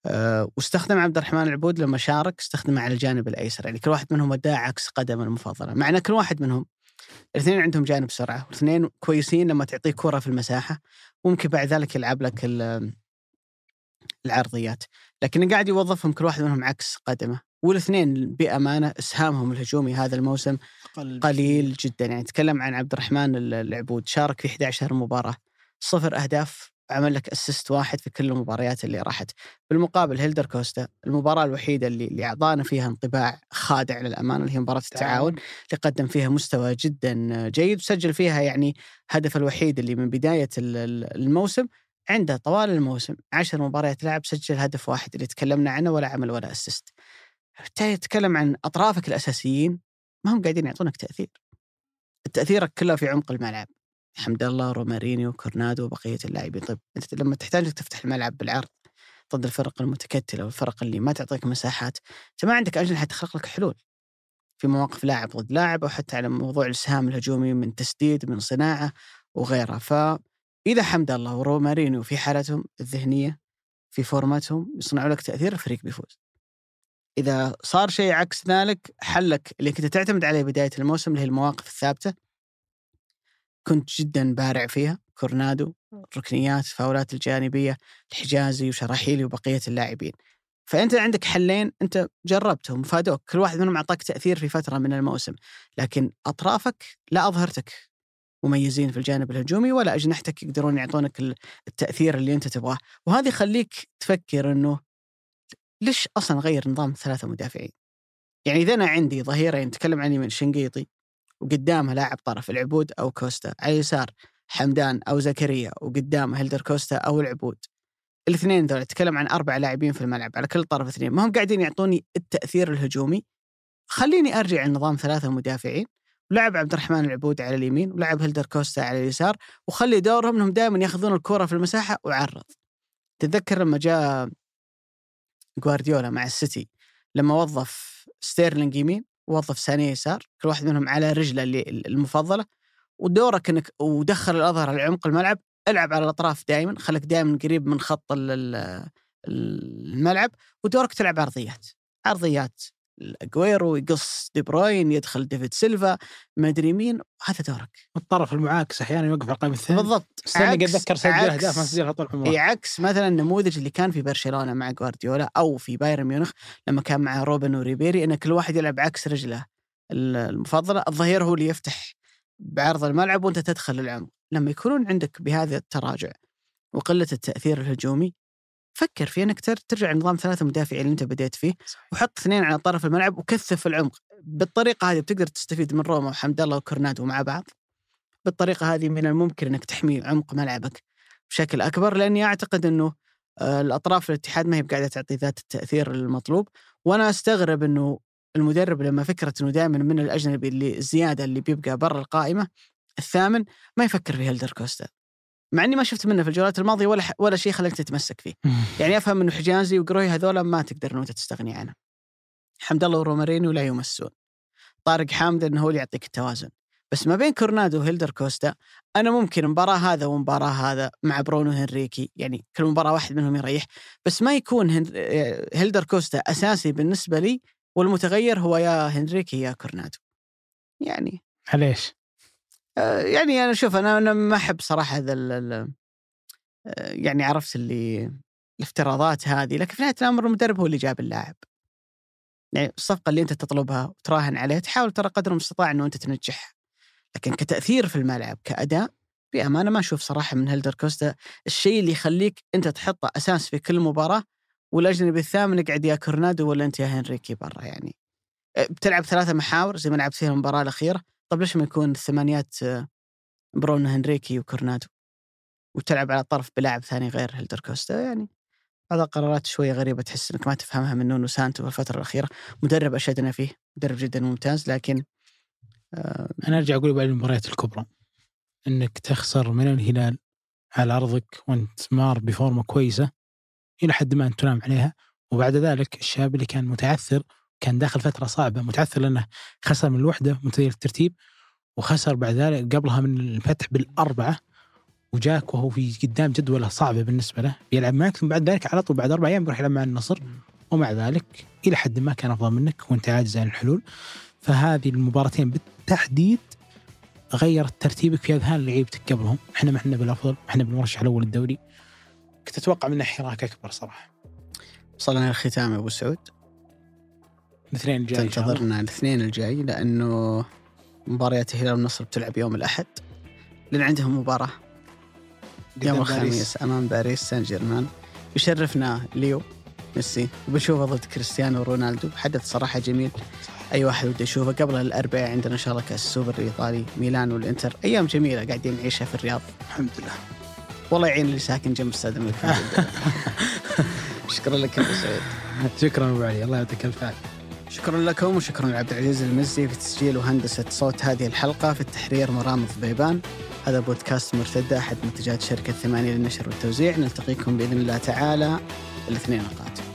أه واستخدم عبد الرحمن العبود لما شارك استخدمه على الجانب الأيسر. يعني كل واحد منهم وداه عكس قدمه المفضلة. مع إن كل واحد منهم الاثنين عندهم جانب سرعة والاثنين كويسين لما تعطيه كرة في المساحة. ممكن بعد ذلك يلعب لك ال- العرضيات. لكن قاعد يوظفهم كل واحد منهم عكس قدمه. والاثنين بأمانة إسهامهم الهجومي هذا الموسم قليل جدا. يعني تكلم عن عبد الرحمن العبود شارك في 11 مباراة. صفر أهداف عمل لك assist واحد في كل المباريات اللي راحت. بالمقابل هيلدر كوستا المباراة الوحيدة اللي اللي أعطانا فيها انطباع خادع للأمانة اللي هي مباراة التعاون اللي قدم فيها مستوى جدا جيد وسجل فيها يعني هدف الوحيد اللي من بداية ال- ال- الموسم عنده طوال الموسم عشر مباريات لعب سجل هدف واحد اللي تكلمنا عنه ولا عمل ولا assist بالتالي تتكلم عن أطرافك الأساسيين ما هم قاعدين يعطونك تأثير. تأثيرك كله في عمق الملعب. حمد الله رومارينيو كورنادو وبقية اللاعبين. طيب أنت لما تحتاج تفتح الملعب بالعرض ضد الفرق المتكتلة والفرق اللي ما تعطيك مساحات انت ما عندك اجنحه تخلق لك حلول في مواقف لاعب ضد لاعب أو حتى على موضوع الاسهام الهجومي من تسديد من صناعة وغيرها. فاذا حمد الله ورومارينيو في حالتهم الذهنية في فورمتهم يصنعوا لك تأثير الفريق بيفوز. إذا صار شيء عكس ذلك حلك اللي كنت تعتمد عليه بداية الموسم اللي هي المواقف الثابتة كنت جدا بارع فيها كورنادو الركنيات الفاولات الجانبية الحجازي وشراحيلي وبقية اللاعبين. فأنت عندك حلين أنت جربتهم فادوك. كل واحد منهم أعطاك تأثير في فترة من الموسم. لكن أطرافك لا أظهرتك مميزين في الجانب الهجومي ولا أجنحتك يقدرون يعطونك ال- التأثير اللي أنت تبغاه. وهذا يخليك تفكر إنه ليش أصلا غير نظام ثلاثة مدافعين؟ يعني إذا أنا عندي ظهيرين نتكلم عن يمين شنقيطي وقدامه لاعب طرف العبود أو كوستا على اليسار حمدان أو زكريا وقدامه هيلدر كوستا أو العبود. الاثنين ذول أتكلم عن أربع لاعبين في الملعب على كل طرف اثنين. ما هم قاعدين يعطوني التأثير الهجومي. خليني أرجع لنظام ثلاثة مدافعين. ولعب عبد الرحمن العبود على اليمين ولعب هيلدر كوستا على اليسار وخلي دورهم إنهم دائما ياخذون الكرة في المساحة وعرض تتذكر لما جاء جوارديولا مع السيتي لما وظف ستيرلينج يمين؟ ووظف سانيه يسار كل واحد منهم على رجله اللي المفضلة ودورك إنك ودخل الأظهر على عمق الملعب العب على الأطراف دائما خليك دائما قريب من خط ال- ال- الملعب ودورك تلعب عرضيات عرضيات. اجويرو يقص دي بروين يدخل ديفيد سيلفا ما أدري مين هذا دورك. الطرف المعاكس أحيانا يوقف على القائمه الثانية بالضبط. استنى قد عكس- اتذكر سجل عكس- أهداف ما سجلها طول عمره عكس مثلا النموذج اللي كان في برشلونة مع جوارديولا أو في بايرن ميونخ لما كان مع روبن وريبيري إن كل واحد يلعب عكس رجله. ال- المفضلة، الظهير هو اللي يفتح بعرض الملعب وأنت تدخل العمق، لما يكونون عندك بهذا التراجع وقلة التأثير الهجومي فكر في إنك تر- ترجع لنظام ثلاثة مدافعين اللي أنت بديت فيه وحط اثنين على طرف الملعب وكثف العمق، بالطريقة هذه بتقدر تستفيد من روما وحمد الله وكورنادو مع بعض. بالطريقة هذه من الممكن إنك تحمي عمق ملعبك بشكل أكبر لأني أعتقد إنه آه، الأطراف الاتحاد ما هي بقاعدة تعطي ذات التأثير المطلوب. وأنا أستغرب إنه المدرب لما فكره إنه دائما من الأجنبي اللي الزيادة اللي بيبقى برا القائمة الثامن ما يفكر في هيلدر كوستا. مع إني ما شفت منه في الجولات الماضية ولا ولا شيء خليك تتمسك فيه. (laughs) يعني أفهم إنه حجازي وقروي هذول ما تقدر إنه تستغني عنهم. حمد الله ورومارينيو لا يمسون. طارق حامد إنه هو اللي يعطيك التوازن. بس ما بين كورنادو وهيلدر كوستا أنا ممكن مباراة هذا ومباراة هذا مع برونو هنريكي يعني كل مباراة واحد منهم يريح. بس ما يكون. آه، هيلدر كوستا أساسي بالنسبة لي والمتغير هو يا هنريكي يا كورنادو. يعني ليش؟ آه، يعني أنا شوف أنا أنا ما أحب صراحة هذا آه، يعني عرفت اللي الافتراضات هذه لكن في نهاية الأمر المدرب هو اللي جاب اللاعب. يعني الصفقة اللي أنت تطلبها وتراهن عليها تحاول ترى قدر المستطاع إنه أنت تنجحها. لكن كتأثير في الملعب كأداء بأمانة ما أشوف صراحة من هيلدر كوستا الشيء اللي يخليك أنت تحطه أساس في كل مباراة والأجنبي الثامن يقعد يا كورنادو ولا أنت يا هنريكي برا يعني. أه، بتلعب ثلاثة محاور زي ما لعبت فيها المباراة الأخيرة. طب ليش ما يكون الثمانيات آه، برونو هنريكي وكورنادو؟ وتلعب على طرف بلاعب ثاني غير هيلدر كوستا يعني هذا قرارات شوية غريبة تحس إنك ما تفهمها من نونو سانتو في الفترة الأخيرة. مدرب أشدنا فيه مدرب جدا ممتاز لكن آه، أنا أرجع أقول بعد المباريات الكبرى. إنك تخسر من الهلال على أرضك وأنت مار بفورمة كويسة إلى حد ما أنت تنام عليها وبعد ذلك الشاب اللي كان متعثر كان داخل فترة صعبة متعثر لأنه خسر من الوحدة متغير الترتيب وخسر بعد ذلك قبلها من الفتح بالأربعة وجاك وهو في قدام جدولة صعبة بالنسبة له بيلعب معك ثم بعد ذلك على طول بعد أربع أيام بيروح يلعب مع النصر ومع ذلك إلى حد ما كان أفضل منك وأنت عاجز عن الحلول فهذه المباراتين بالتحديد غيرت ترتيبك في أذهان لعيبتك قبلهم، إحنا ما إحنا بالأفضل، إحنا بالمرشح الأول للدوري. كنت أتوقع منه حراك أكبر صراحة. وصلنا للختام يا أبو سعود الاثنين الجاي. تنتظرنا الاثنين الجاي لأنه مباريات الهلال والنصر بتلعب يوم الأحد لأن عندهم مباراة يوم. الخميس أمام باريس سان جيرمان يشرفنا ليو ميسي وبنشوفه ضد كريستيانو رونالدو حدث صراحة جميل أي واحد وده يشوفه قبل الأربعاء عندنا إن شاء الله كأس السوبر الإيطالي ميلان والإنتر أيام جميلة قاعدين نعيشها في الرياض الحمد لله. والله يعين اللي ساكن جنب استاد الملك. (laughs) شكرا لك يا أبو سعود شكرا أبو علي الله يعطيك الف عافية. شكرا لكم وشكرا لعبد العزيز المزي في تسجيل وهندسة صوت هذه الحلقة في التحرير مرام ضبيبان هذا بودكاست مرتدة أحد منتجات شركة ثمانية للنشر والتوزيع. نلتقيكم بإذن الله تعالى. الاثنين القادم